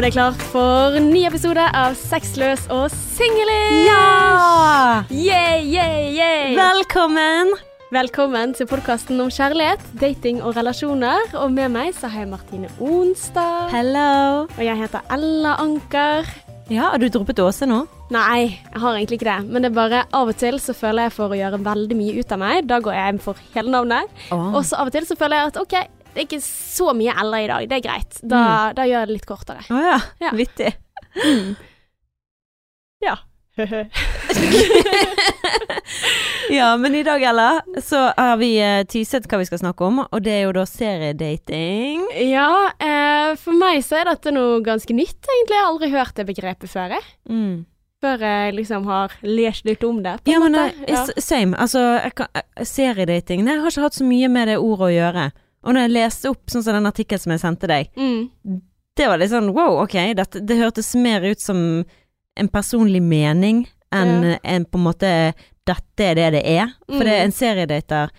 Og det er klart for ny episode av Sexløs og singlish! Ja! Yeah, yeah, yeah! Velkommen! Velkommen til podkasten om kjærlighet, dating og relasjoner. Og med meg så har jeg Martine Onstad. Hello. Og jeg heter Ella Anker. Ja, har du droppet Åse nå? Nei, jeg har egentlig ikke det. Men det er bare av og til så føler jeg for å gjøre veldig mye ut av meg. Da går jeg for hele navnet. Oh. Og så av og til så føler jeg at OK, det er ikke så mye Ella i dag. Det er greit. Da, da gjør jeg det litt kortere. Å ja. Ja. Vittig. Ja. Ja, men i dag, Ella, så har vi uh, tyset hva vi skal snakke om, og det er jo da seriedating. ja, eh, for meg så er dette noe ganske nytt, egentlig. Jeg har aldri hørt det begrepet før, jeg. Mm. Før jeg liksom har lest litt om det. Ja, men uh, ja. same. Altså, jeg kan, eh, seriedating jeg har ikke hatt så mye med det ordet å gjøre. Og når jeg leste opp sånn som den artikkelen som jeg sendte deg, Mm. det var litt sånn wow, ok, dette, det hørtes mer ut som en personlig mening enn enn på en måte dette er det det er. For det er Mm. en seriedater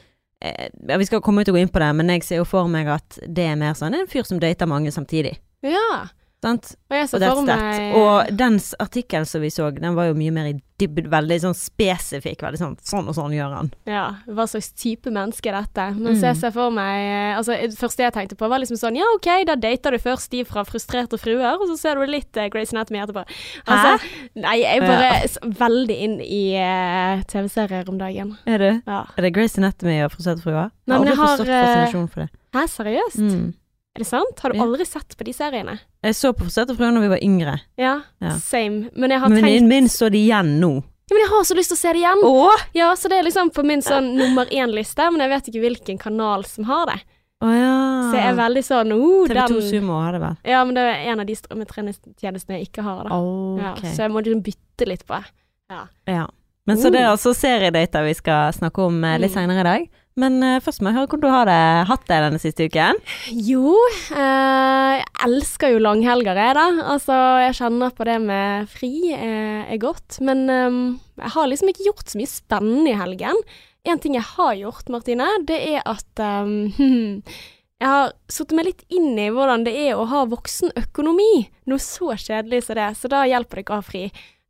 eh, ja, Vi skal komme ut og gå inn på det, men jeg ser jo for meg at det er mer sånn en fyr som dater mange samtidig. Ja. Sant? Og jeg Og that's for meg Og den artikkelen som vi så, den var jo mye mer i dybden, veldig sånn spesifikk. Veldig sånn sånn og sånn gjør han. Ja, hva slags type menneske er dette? Men så Mm. jeg ser for meg eh, Altså, det første jeg tenkte på, var liksom sånn Ja, OK, da dater du først de fra frustrerte fruer, og så ser du litt uh, Grace Anatomy etterpå. Altså, nei, jeg er bare ja. veldig inn i uh, TV-serier om dagen. Er du? Ja. Er det Grace Anatomy og Frustrerte fruer? Nei, men jeg aldri har, forstått fascinasjonen fascinasjon for det. Hæ, seriøst? Mm. Er det sant? Har du Ja. aldri sett på de seriene? Jeg så på Frustrerte fruer når vi var yngre. Ja, Ja. same. Men jeg har Men tenkt min så det igjen nå. Ja, men jeg har så lyst til å se det igjen! Åh! Ja, så det er liksom på min sånn nummer én-liste, men jeg vet ikke hvilken kanal som har det. Å ja. Så jeg er veldig sånn oh, TV2 den Sumo har det vel. Ja, men det er en av de strømmetjenestene jeg ikke har, da. Ja, Ok. så jeg må liksom bytte litt på. det. Ja. Men så det er altså seriedater vi skal snakke om eh, litt seinere senere i dag. Men eh, først må jeg høre hvordan du har det, hatt det denne siste uken. Jo, eh, jeg elsker jo langhelger, jeg, da. Altså, jeg kjenner på det med fri eh, er godt. Men eh, jeg har liksom ikke gjort så mye spennende i helgen. En ting jeg har gjort, Martine, det er at eh, Jeg har satt meg litt inn i hvordan det er å ha voksenøkonomi. Noe så kjedelig som det, så da hjelper det ikke å ha fri.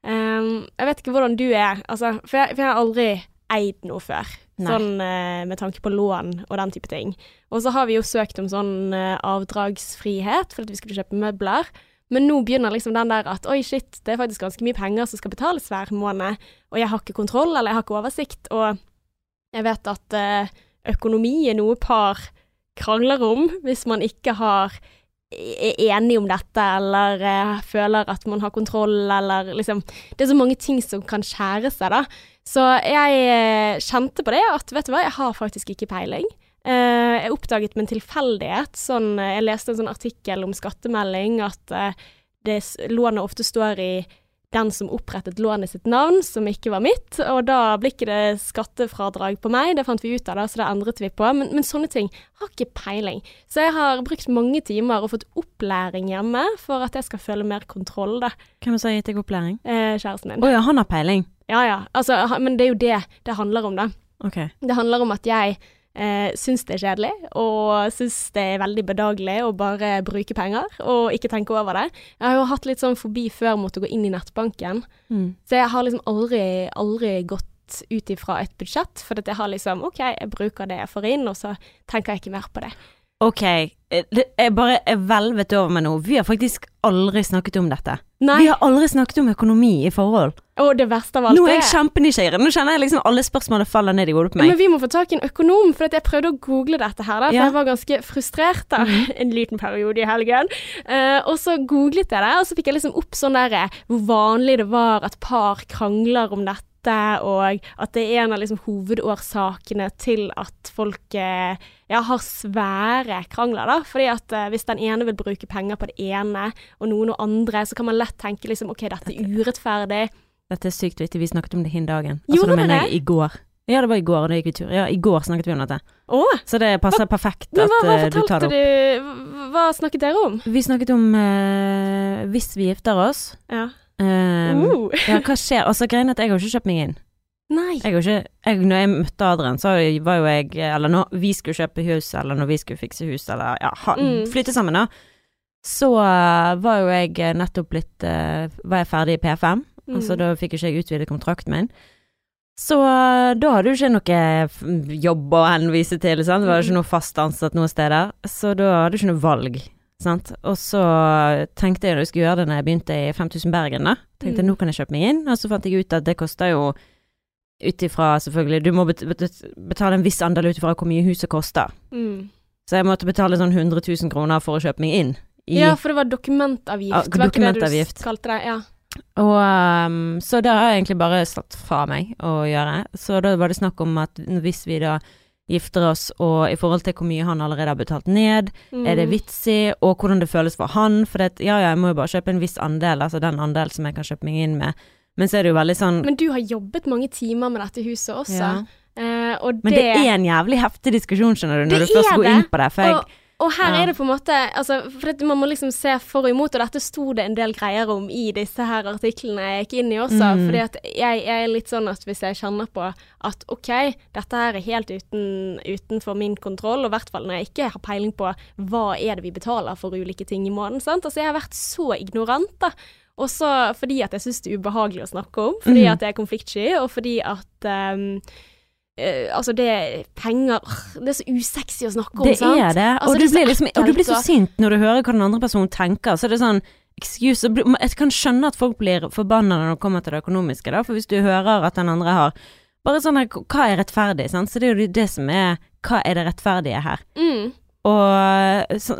Eh, jeg vet ikke hvordan du er, altså, for jeg, for jeg har aldri eid noe før. Sånn eh, med tanke på lån og den type ting. Og så har vi jo søkt om sånn eh, avdragsfrihet at vi skulle kjøpe møbler. Men nå begynner liksom den der at oi, shit, det er faktisk ganske mye penger som skal betales hver måned, og jeg har ikke kontroll, eller jeg har ikke oversikt, og jeg vet at eh, økonomi er noe par krangler om hvis man ikke har er enig om dette, eller uh, føler at man har kontroll, eller liksom Det er så mange ting som kan skjære seg, da. Så jeg uh, kjente på det at vet du hva, jeg har faktisk ikke peiling. Uh, jeg oppdaget med en tilfeldighet sånn Jeg leste en sånn artikkel om skattemelding at det, lånet ofte står i den som opprettet lånet sitt navn, som ikke var mitt, og da ble ikke det skattefradrag på meg. Det fant vi ut av, da, så det endret vi på. Men, men sånne ting har ikke peiling. Så jeg har brukt mange timer og fått opplæring hjemme for at jeg skal føle mer kontroll, da. Hvem har gitt deg opplæring? Eh, kjæresten min. Å ja, han har peiling. Ja ja. Altså, men det er jo det det handler om, da. Okay. Det handler om at jeg eh, syns det er kjedelig, og syns det er veldig bedagelig å bare bruke penger og ikke tenke over det. Jeg har jo hatt litt sånn forbi før måtte gå inn i nettbanken, Mm. så jeg har liksom aldri, aldri gått ut ifra et budsjett, for at jeg har liksom OK, jeg bruker det jeg får inn, og så tenker jeg ikke mer på det. Ok, jeg er bare er hvelvet over meg nå. Vi har faktisk aldri snakket om dette. Nei, Vi har aldri snakket om økonomi i forhold. og det verste av alt Nå er jeg kjempenysgjerrig. Nå kjenner jeg liksom alle spørsmålene faller ned i hodet på meg. men vi må få tak i en økonom, for at jeg prøvde å google dette her, da, for Ja. jeg var ganske frustrert da, en liten periode i helgen. Uh, og så googlet jeg det, og så fikk jeg liksom opp sånn der hvor vanlig det var at par krangler om dette, og at det er en av liksom hovedårsakene til at folk eh, ja, har svære krangler, da. Fordi at eh, hvis den ene vil bruke penger på det ene, og noen og andre, så kan man lett tenke liksom OK, dette er urettferdig. Dette er sykt viktig. Vi snakket om det hin dagen. Gjorde Altså, da mener det? jeg i går. Ja, det var i går, og da gikk vi tur. Ja, i går snakket vi om dette. Åh, Så det passer perfekt at hva, hva eh, du tar det opp. du? Hva, hva snakket dere om? Vi snakket om eh, hvis vi gifter oss Ja. Eh, Uh. Ja, hva skjer? Altså, greien er at jeg har ikke kjøpt meg inn. Nei. Jeg ikke, jeg, når jeg møtte Adrian, så var jo jeg Eller når vi skulle kjøpe hus, eller når vi skulle fikse hus, eller ja, ha, Mm. flytte sammen, da. så uh, var jo jeg eh, nettopp blitt uh, Var jeg ferdig i P5, Mm. altså da fikk ikke jeg utvidet kontrakten min. Så da hadde du ikke noe jobb å henvise til, sant? det var ikke Mm. noe fast ansatt noen steder, så da hadde du ikke noe valg. Sant? Og så tenkte jeg når jeg skulle gjøre det når jeg begynte i 5000 Bergen, da. Tenkte Mm. nå kan jeg kjøpe meg inn, og så fant jeg ut at det koster jo ut ifra selvfølgelig Du må bet- bet- betale en viss andel ut ifra hvor mye huset koster. Mm. Så jeg måtte betale sånn 100 000 kroner for å kjøpe meg inn. Ja, for det var dokumentavgift. Ja, var ikke det dokumentavgift. du kalte det? Ja. Og um, så det har jeg egentlig bare satt fra meg å gjøre. Så da var det snakk om at hvis vi da gifter oss, og i forhold til hvor mye han allerede har betalt ned, Mm. er det vits i, og hvordan det føles for han, for det, ja ja, jeg må jo bare kjøpe en viss andel, altså den andel som jeg kan kjøpe meg inn med. Men så er det jo veldig sånn Men du har jobbet mange timer med dette huset også. ja. Uh, og Men det er en jævlig heftig diskusjon, skjønner du, når du først går det. inn på det. For jeg, og, og her Ja. er det på en måte altså, For det, man må liksom se for og imot, og dette sto det en del greier om i disse her artiklene jeg gikk inn i også. Mm. Fordi at jeg, jeg er litt sånn at hvis jeg kjenner på at OK, dette her er helt uten, utenfor min kontroll, og i hvert fall når jeg ikke har peiling på hva er det vi betaler for ulike ting i måneden, sant. Altså jeg har vært så ignorant, da. Også fordi at jeg syns det er ubehagelig å snakke om, fordi mm. at jeg er konfliktsky, og fordi at ehm, eh, altså det er penger Det er så usexy å snakke om, det sant? er det. Altså, og, det du blir liksom, og du blir så sint når du hører hva den andre personen tenker. Så det er sånn excuse. Jeg kan skjønne at folk blir forbanna når det kommer til det økonomiske, da. For hvis du hører at den andre har Bare sånn her, hva er rettferdig, sant. Så det er jo det som er Hva er det rettferdige her? Mm. Og så,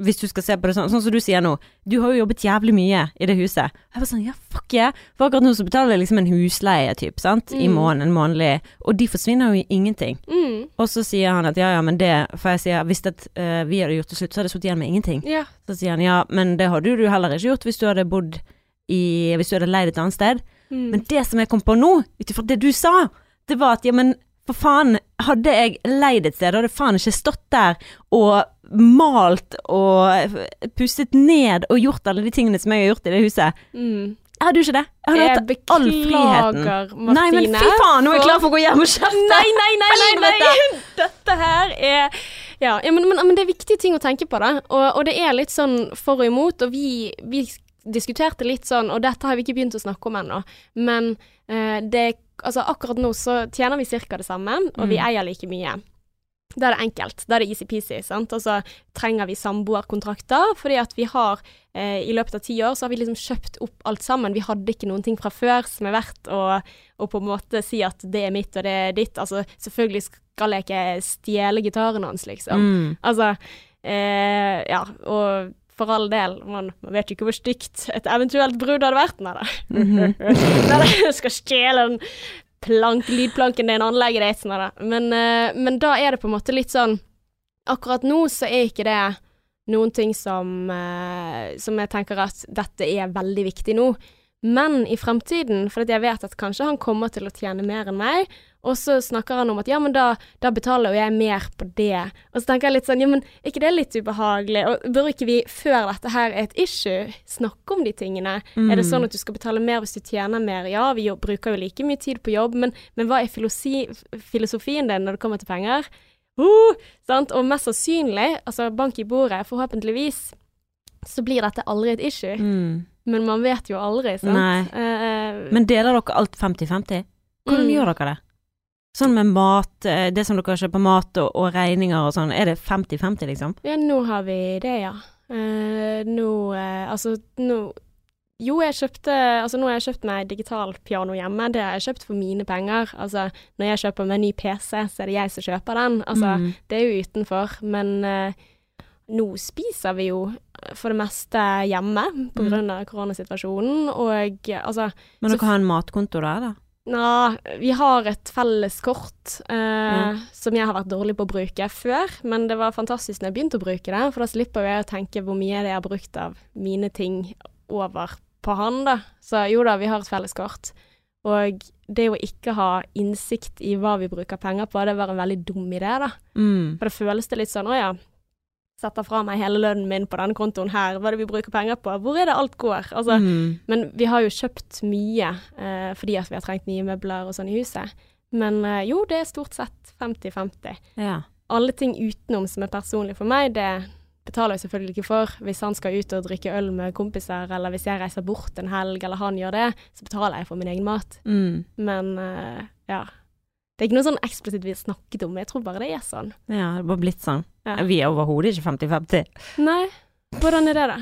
hvis du skal se på det sånn, sånn som du sier nå, du har jo jobbet jævlig mye i det huset. Jeg var sånn, ja fuck yeah. For akkurat nå så betaler jeg liksom en husleie, typ, sant, i Mm. måneden, en månedlig, og de forsvinner jo i ingenting. Mm. Og så sier han at ja, ja, men det, for jeg sier hvis det, uh, vi hadde gjort det slutt, så hadde jeg sittet igjen med ingenting. Ja. Så sier han ja, men det hadde du heller ikke gjort hvis du hadde bodd i, hvis du hadde leid et annet sted. Mm. Men det som jeg kom på nå, ut ifra det du sa, det var at ja, men for faen, hadde jeg leid et sted, hadde faen ikke stått der og malt og pusset ned og gjort alle de tingene som jeg har gjort i det huset. mm. Jeg hadde jo ikke det. Jeg hadde Jeg hatt all friheten. Martine. Nei, men fy faen, nå er jeg klar for å gå hjem og kjefte. Nei, nei, nei, nei, nei. Dette her er Ja, ja men, men, men det er viktige ting å tenke på, da. Og, og det er litt sånn for og imot, og vi, vi diskuterte litt sånn, og dette har vi ikke begynt å snakke om ennå, men eh, det Altså, akkurat nå så tjener vi ca. det samme, og vi Mm. eier like mye. Da er det enkelt. Da er det easy-peasy. sant? Og så trenger vi samboerkontrakter, fordi at vi har eh, I løpet av ti år så har vi liksom kjøpt opp alt sammen. Vi hadde ikke noen ting fra før som er verdt å, å på en måte si at det er mitt og det er ditt. Altså, selvfølgelig skal jeg ikke stjele gitaren hans, liksom. Mm. Altså, eh, ja, og for all del, man, man vet jo ikke hvor stygt et eventuelt brudd hadde vært. Nei da. Nei da, skal stjele den plank, lydplanken din, anlegget ditt. Nei da. Men, eh, men da er det på en måte litt sånn Akkurat nå så er ikke det noen ting som, eh, som jeg tenker at dette er veldig viktig nå. Men i fremtiden, for jeg vet at kanskje han kommer til å tjene mer enn meg, og så snakker han om at ja, men da, da betaler jo jeg mer på det. Og så tenker jeg litt sånn, ja, men er ikke det litt ubehagelig? Og bør ikke vi, før dette her er et issue, snakke om de tingene? Er det sånn at du skal betale mer hvis du tjener mer? Ja, vi jo, bruker jo like mye tid på jobb, men, men hva er filosi, filosofien din når det kommer til penger? Uh, sant? Og mest sannsynlig, altså bank i bordet, forhåpentligvis, så blir dette aldri et issue. Mm. Men man vet jo aldri, sant? Nei. Uh, Men deler dere alt 50-50? Hvordan Mm. gjør dere det? Sånn med mat, eh, det som dere kjøper mat og, og regninger og sånn, er det 50-50 liksom? Ja, nå har vi det, ja. Uh, nå uh, Altså, nå Jo, jeg kjøpte Altså, nå har jeg kjøpt meg digitalpiano hjemme. Det har jeg kjøpt for mine penger. Altså, når jeg kjøper meg ny PC, så er det jeg som kjøper den. Altså, Mm. det er jo utenfor. Men uh, nå spiser vi jo for det meste hjemme på Mm. grunn av koronasituasjonen, og altså Men dere har en matkonto der, da? Nja, vi har et felles kort eh, mm. som jeg har vært dårlig på å bruke før, men det var fantastisk når jeg begynte å bruke det, for da slipper jeg å tenke hvor mye jeg har brukt av mine ting over på han, da. Så jo da, vi har et felles kort. Og det å ikke ha innsikt i hva vi bruker penger på, det var en veldig dum idé, da. Mm. For det føles det litt sånn, å ja, setter fra meg hele lønnen min på denne kontoen her, hva er det vi bruker penger på? Hvor er det alt går? Altså, mm. men vi har jo kjøpt mye eh, fordi at vi har trengt nye møbler og sånn i huset. Men eh, jo, det er stort sett 50-50. Ja. Alle ting utenom som er personlig for meg, det, betaler jeg selvfølgelig ikke for. Hvis han skal ut og drikke øl med kompiser, eller hvis jeg reiser bort en helg, eller han gjør det, så betaler jeg for min egen mat. Mm. Men eh, ja. Det er ikke noe sånn eksplisitt vi har snakket om, jeg tror bare det er sånn. Ja, det er bare blitt sånn. Ja. Vi er overhodet ikke 50-50. Nei, hvordan er det, da?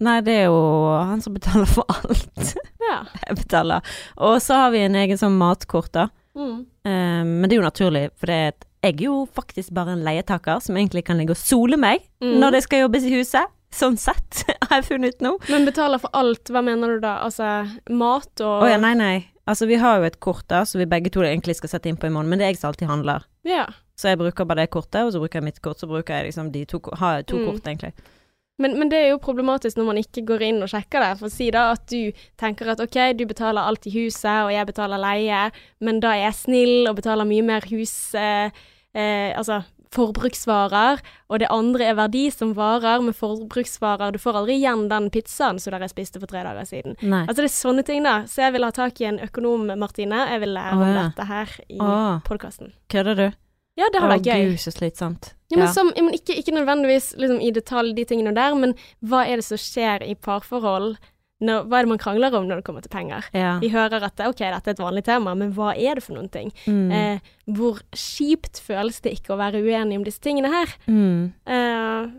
Nei, det er jo han som betaler for alt. Ja. Jeg betaler. Og så har vi en egen sånn matkort, da. Mm. Um, men det er jo naturlig, for det er et, jeg er jo faktisk bare en leietaker som egentlig kan ligge og sole meg Mm. når det skal jobbes i huset. Sånn sett, har jeg funnet ut nå. Men betaler for alt, hva mener du da? Altså mat og Å ja, nei, nei. Altså, vi har jo et kort da, så vi begge to egentlig skal sette inn på i måneden, men det er jeg som alltid handler. Ja. Så jeg bruker bare det kortet, og så bruker jeg mitt kort, så bruker jeg liksom de to, har to Mm. kort, egentlig. Men, men det er jo problematisk når man ikke går inn og sjekker det. For si da at du tenker at OK, du betaler alt i huset, og jeg betaler leie, men da er jeg snill og betaler mye mer hus... Eh, eh, altså forbruksvarer, og det andre er verdi som varer med forbruksvarer. Du får aldri igjen den pizzaen som dere spiste for tre dager siden. Nei. Altså det er sånne ting, da. Så jeg vil ha tak i en økonom, Martine. Jeg vil lære om dette her i Å. podkasten. Kødder du? Ja, det hadde vært gøy. gud, så slitsomt. Ja, men, som, men ikke, ikke nødvendigvis liksom, i detalj de tingene der, men hva er det som skjer i parforhold? Når, hva er det man krangler om når det kommer til penger? Ja. Vi hører at ok, dette er et vanlig tema, men hva er det for noen ting? Mm. Eh, hvor kjipt føles det ikke å være uenig om disse tingene her? Mm. Eh,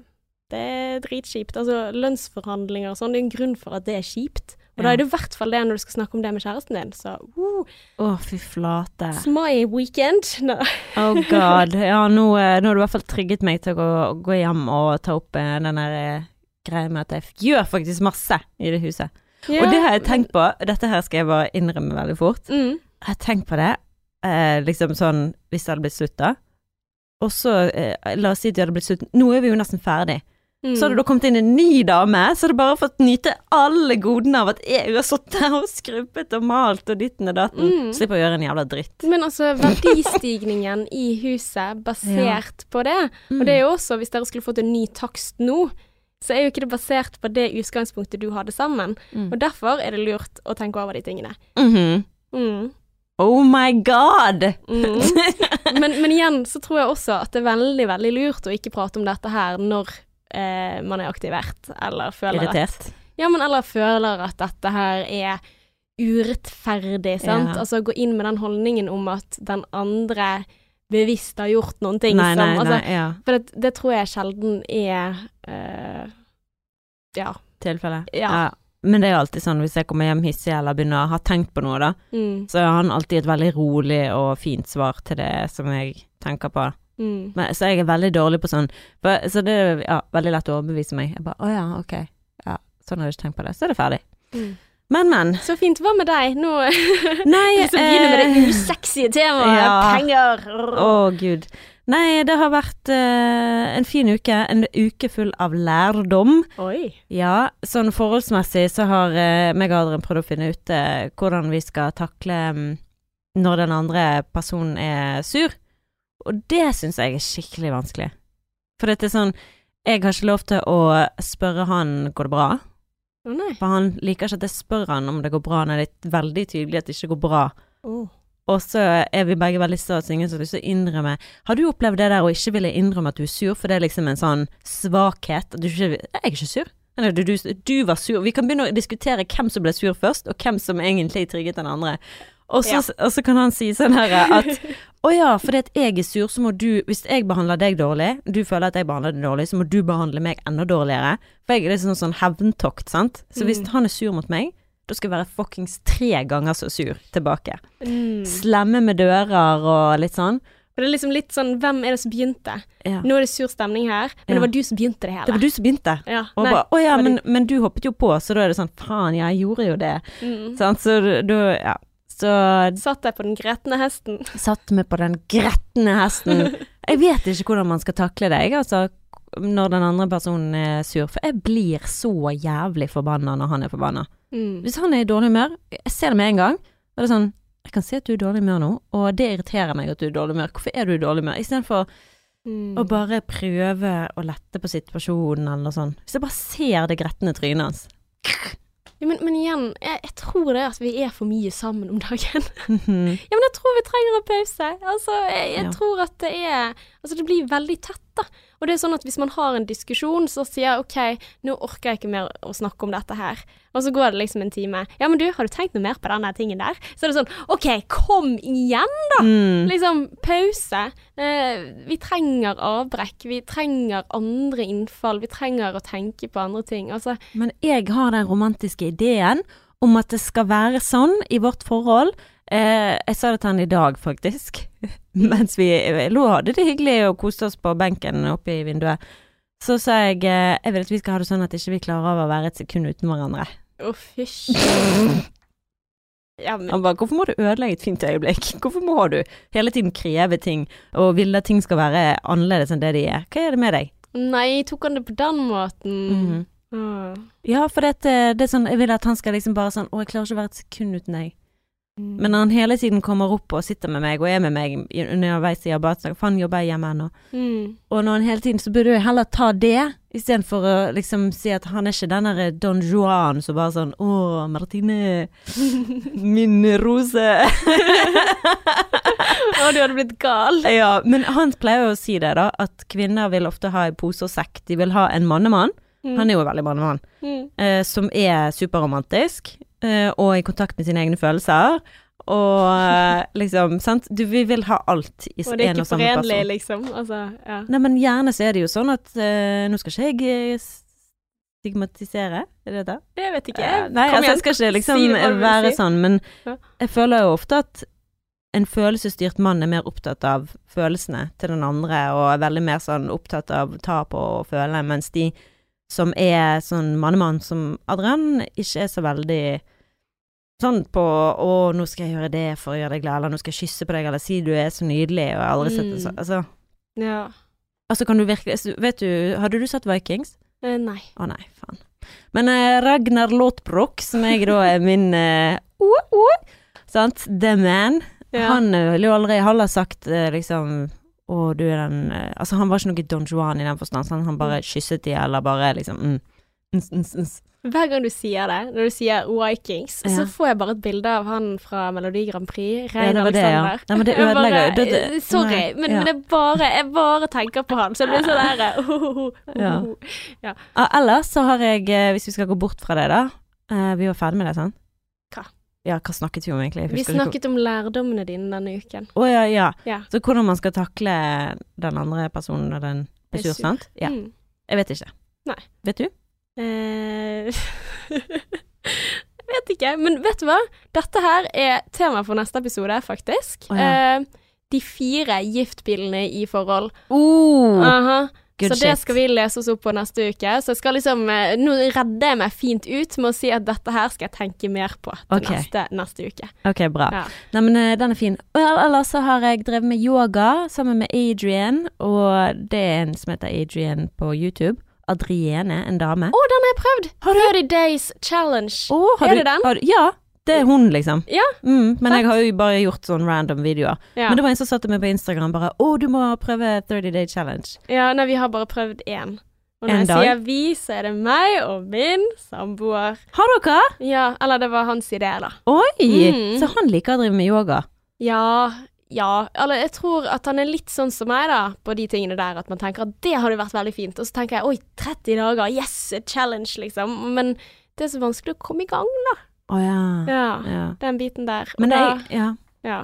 det er dritkjipt. Altså, lønnsforhandlinger og sånn, det er en grunn for at det er kjipt. Og da er det i hvert fall det når du skal snakke om det med kjæresten din. Så uh, Å, fy flate. it's my weekend. No. Oh god. Ja, nå, eh, nå har du i hvert fall trygget meg til å gå, gå hjem og ta opp eh, den der eh, greia med at jeg gjør faktisk masse i det huset. Ja, og det har jeg tenkt på. Dette her skal jeg bare innrømme veldig fort. Mm. Jeg har tenkt på det, eh, liksom sånn hvis det hadde blitt slutt da. Og så, eh, la oss si at det hadde blitt slutt. Nå er vi jo nesten ferdig. Mm. Så hadde det kommet inn en ny dame, så hadde bare fått nyte alle godene av at jeg har sittet der og skrubbet og malt og ditten og datten. Mm. Slipper å gjøre en jævla dritt. Men altså, verdistigningen i huset basert på det, og det er jo også, hvis dere skulle fått en ny takst nå, så er jo ikke det basert på det utgangspunktet du hadde sammen. Mm. Og derfor er det lurt å tenke over de tingene. Mhm. Mm. Oh my god! Mm. Men, men igjen så tror jeg også at det er veldig, veldig lurt å ikke prate om dette her når eh, man er aktivert, eller føler at Ja, men eller føler at dette her er urettferdig, sant. Ja. Altså gå inn med den holdningen om at den andre bevisst har gjort noen ting Nei, nei, altså, nei, ja. For det, det tror jeg sjelden er eh, Ja. Tilfelle. Ja. Men det er jo alltid sånn, hvis jeg kommer hjem hissig eller begynner å ha tenkt på noe, da, Mm, så har han alltid et veldig rolig og fint svar til det som jeg tenker på. Mm. Men, så jeg er veldig dårlig på sånn for, Så det er ja, veldig lett å overbevise meg. Jeg bare Å ja, ok. Ja, sånn har jeg ikke tenkt på det. Så er det ferdig. Mm. Men, men. Så fint. Hva med deg? Nå Nei Så begynner med eh, det usexy temaet. ja. Penger. Å, gud. Nei, det har vært eh, en fin uke. En uke full av lærdom. Oi. Ja, sånn forholdsmessig så har uh, meg og Adrian prøvd å finne ut eh, hvordan vi skal takle mm, når den andre personen er sur. Og det syns jeg er skikkelig vanskelig. For dette er sånn Jeg har ikke lov til å spørre han går det bra. Oh. For han liker ikke at jeg spør han om det går bra når det er veldig tydelig at det ikke går bra. Oh. Og så er vi begge veldig sta, så ingen har lyst til å innrømme Har du opplevd det der å ikke ville innrømme at du er sur, for det er liksom en sånn svakhet? Du ikke Jeg er ikke sur. Eller, du, du, du var sur. Vi kan begynne å diskutere hvem som ble sur først, og hvem som egentlig trigget den andre. Og så, Ja. og så kan han si sånn her at Å ja, fordi at jeg er sur, så må du Hvis jeg behandler deg dårlig, du føler at jeg behandler deg dårlig, så må du behandle meg enda dårligere. For jeg er liksom sånn hevntokt, sant. Så hvis Mm. han er sur mot meg, da skal jeg være fuckings tre ganger så sur tilbake. Mm. Slemme med dører og litt sånn. Og det er liksom litt sånn Hvem er det som begynte? Ja. Nå er det sur stemning her, men Ja. det var du som begynte det hele. Det var du som begynte. Ja. Og Nei. bare, å ja, det var men, men du hoppet jo på, så da er det sånn, faen, jeg gjorde jo det. Mm. Sånn, så da, ja. Så Satt deg på den gretne hesten. satt meg på den gretne hesten. Jeg vet ikke hvordan man skal takle det, jeg, altså, når den andre personen er sur. For jeg blir så jævlig forbanna når han er forbanna. Mm. Hvis han er i dårlig humør, jeg ser det med en gang, og det er sånn, jeg kan se at du er i dårlig humør nå, og det irriterer meg at du er i dårlig humør. Hvorfor er du i dårlig humør? Istedenfor Mm. Og bare prøve å lette på situasjonen eller noe sånt. Hvis jeg bare ser det gretne trynet hans. Ja, men, men igjen, jeg, jeg tror det at vi er for mye sammen om dagen. Mhm. Ja, men jeg tror vi trenger en pause. Altså, jeg, jeg Ja. tror at det er Altså, det blir veldig tett, da. Og det er sånn at hvis man har en diskusjon, så sier jeg OK, nå orker jeg ikke mer å snakke om dette her. Og så går det liksom en time. Ja, men du, har du tenkt noe mer på denne tingen der? Så er det sånn OK, kom igjen, da! Mm. Liksom pause. Eh, vi trenger avbrekk. Vi trenger andre innfall. Vi trenger å tenke på andre ting. Altså, Men jeg har den romantiske ideen om at det skal være sånn i vårt forhold. Eh, jeg sa det til han i dag, faktisk. Mens vi lå og hadde det hyggelig og koste oss på benken oppe i vinduet. Så sa jeg eh, jeg vil at vi skal ha det sånn at ikke vi klarer å være et sekund uten hverandre. å, fysj. Ja, men Han bare 'hvorfor må du ødelegge et fint øyeblikk'? Hvorfor må du hele tiden kreve ting og ville at ting skal være annerledes enn det de er? Hva er det med deg? Nei, tok han det på den måten? Mm -hmm. mm. Ja, for det, det er sånn Jeg vil at han skal liksom bare sånn 'Å, jeg klarer ikke å være et sekund uten deg'. Mm. Men når han hele tiden kommer opp og sitter med meg og er med meg underveis i arbeidsdagen, faen jobber jeg hjemme ennå. Mm. Og når han hele tiden, så burde jeg heller ta det, istedenfor å liksom si at han er ikke den derre Don Juan som bare sånn Å, Martine, min rose. Å, du hadde blitt gal. ja, men han pleier jo å si det, da, at kvinner vil ofte ha i pose og sekk. De vil ha en mannemann, Mm. han er jo veldig mannemann, Mm. eh, som er superromantisk, og i kontakt med sine egne følelser. Og eh, liksom, sant. Du, vi vil ha alt i Og det er ikke og person. forenlig, liksom. Altså, ja. Nei, men gjerne så er det jo sånn at uh, Nå skal ikke jeg eh, stigmatisere, er det det? Det vet ikke Jeg, jeg. nei, altså, jeg skal ikke liksom Si være si. sånn, men Ja. jeg føler jo ofte at en følelsesstyrt mann er mer opptatt av følelsene til den andre, og er veldig mer sånn opptatt av ta på og føle, mens de som er sånn mannemann som Adrian, ikke er så veldig sånn på 'Å, nå skal jeg gjøre det for å gjøre deg glad', eller 'nå skal jeg kysse på deg', eller 'si du er så nydelig', og jeg har aldri sett det Mm. sånn. Altså, Ja. altså, kan du virkelig Vet du, hadde du sett Vikings? Eh, nei. Å nei, faen. Men eh, Ragnar Lothbrok, som jeg da er min eh, oh, oh, Sant? The man. Ja. Han eh, ville jo aldri heller sagt eh, liksom Å, du er den eh, Altså, han var ikke noe Don Juan i den forstand, sånn, han bare kysset de, eller bare liksom mm, ns, ns. Hver gang du sier det, når du sier Vikings, Ja. så får jeg bare et bilde av han fra Melodi Grand Prix, Ja, Rein ja. Alexander. Men det ødelegger jo. Det- Sorry, men, ja. men det er bare, jeg bare tenker på han, så det blir sånn der oh, oh, oh, oh. Ja, ellers så har jeg, eh, hvis vi skal gå bort fra det, da eh, Vi var ferdig med det, sant? Hva? Ja, hva snakket vi om egentlig? Vi snakket om lærdommene dine denne uken. Å ja, ja. Ja. Så hvordan man skal takle den andre personen når den Er sur. sant? Ja. Mm. Jeg vet ikke. Nei. Vet du? Eh, jeg vet ikke, men vet du hva? Dette her er tema for neste episode, faktisk. Oh, ja. Eh, de fire giftpilene i forhold. Oh, Aha. good Så det skal vi lese oss opp på neste uke. Så jeg skal liksom eh, Nå redder jeg meg fint ut med å si at dette her skal jeg tenke mer på til okay. neste, neste uke. Ok, bra. Ja. Nei, men eh, den er fin. Ellers så har jeg drevet med yoga sammen med Adrian, og det er en som heter Adrian på YouTube. Adriene, en dame. Å, den har jeg prøvd! Har du? 30 Days Challenge. Oh, har er du- det den? Du- ja, det er hun, liksom. Ja, Mm, men jeg har jo bare gjort sånn random videoer. Ja. Men det var en som satte meg på Instagram bare 'Å, du må prøve 30 Day Challenge'. ja, nei, vi har bare prøvd én. Og når En jeg dag? sier vi, så er det meg og min samboer. Har dere? Ja, eller det var hans idé, da. Oi! Mm. Så han liker å drive med yoga. Ja, ja. Eller jeg tror at han er litt sånn som meg, da, på de tingene der. At man tenker at det hadde vært veldig fint. Og så tenker jeg oi, 30 dager, yes, a challenge, liksom. Men det er så vanskelig å komme i gang, da. Å ja. Ja, ja. den biten der. Og Men da, er Ja. ja.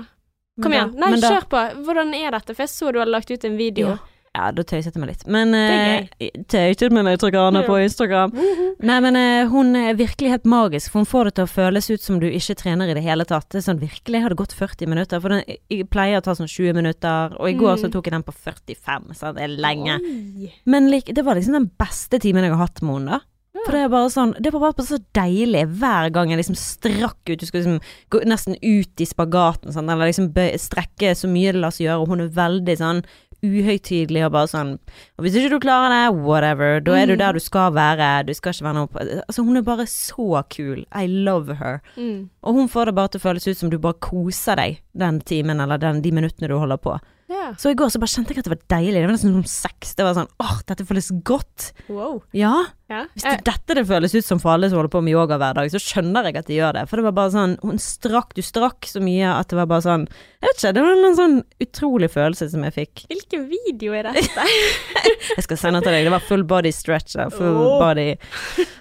Kom igjen. Nei, kjør på. Hvordan er dette? For jeg så du hadde lagt ut en video. Ja. Ja, da tøyset jeg meg litt. Men uh, tøyset med meg litt på Instagram. på Instagram. Nei, men uh, hun er virkelig helt magisk, for hun får det til å føles ut som du ikke trener i det hele tatt. Det er sånn virkelig, jeg hadde gått 40 minutter? For den jeg pleier å ta sånn 20 minutter, og i går Mm. så tok jeg den på 45, så det er lenge. Oi. Men like, det var liksom den beste timen jeg har hatt med henne, da. For det er bare sånn Det var bare så deilig hver gang jeg liksom strakk ut. Du skal liksom gå nesten ut i spagaten, sånn, eller liksom strekke så mye det lar seg gjøre, og hun er veldig sånn uhøytidelig og bare sånn Og hvis ikke du klarer det, whatever, da er du Mm. der du skal være, du skal ikke være noe på Altså, hun er bare så kul. I love her. Mm. Og hun får det bare til å føles ut som du bare koser deg den timen, eller den, de minuttene du holder på. Ja. Så i går så bare kjente jeg at det var deilig. Det var nesten som sex. Det var sånn åh, dette føles godt. Wow. Ja. Ja. Hvis det dette det føles ut som for alle som holder på med yoga hver dag, så skjønner jeg at de gjør det. For det var bare sånn Hun strakk, du strakk så mye at det var bare sånn Jeg vet ikke, det var en sånn utrolig følelse som jeg fikk. Hvilken video er dette? Jeg skal sende til deg. Det var full body stretch. Full oh. body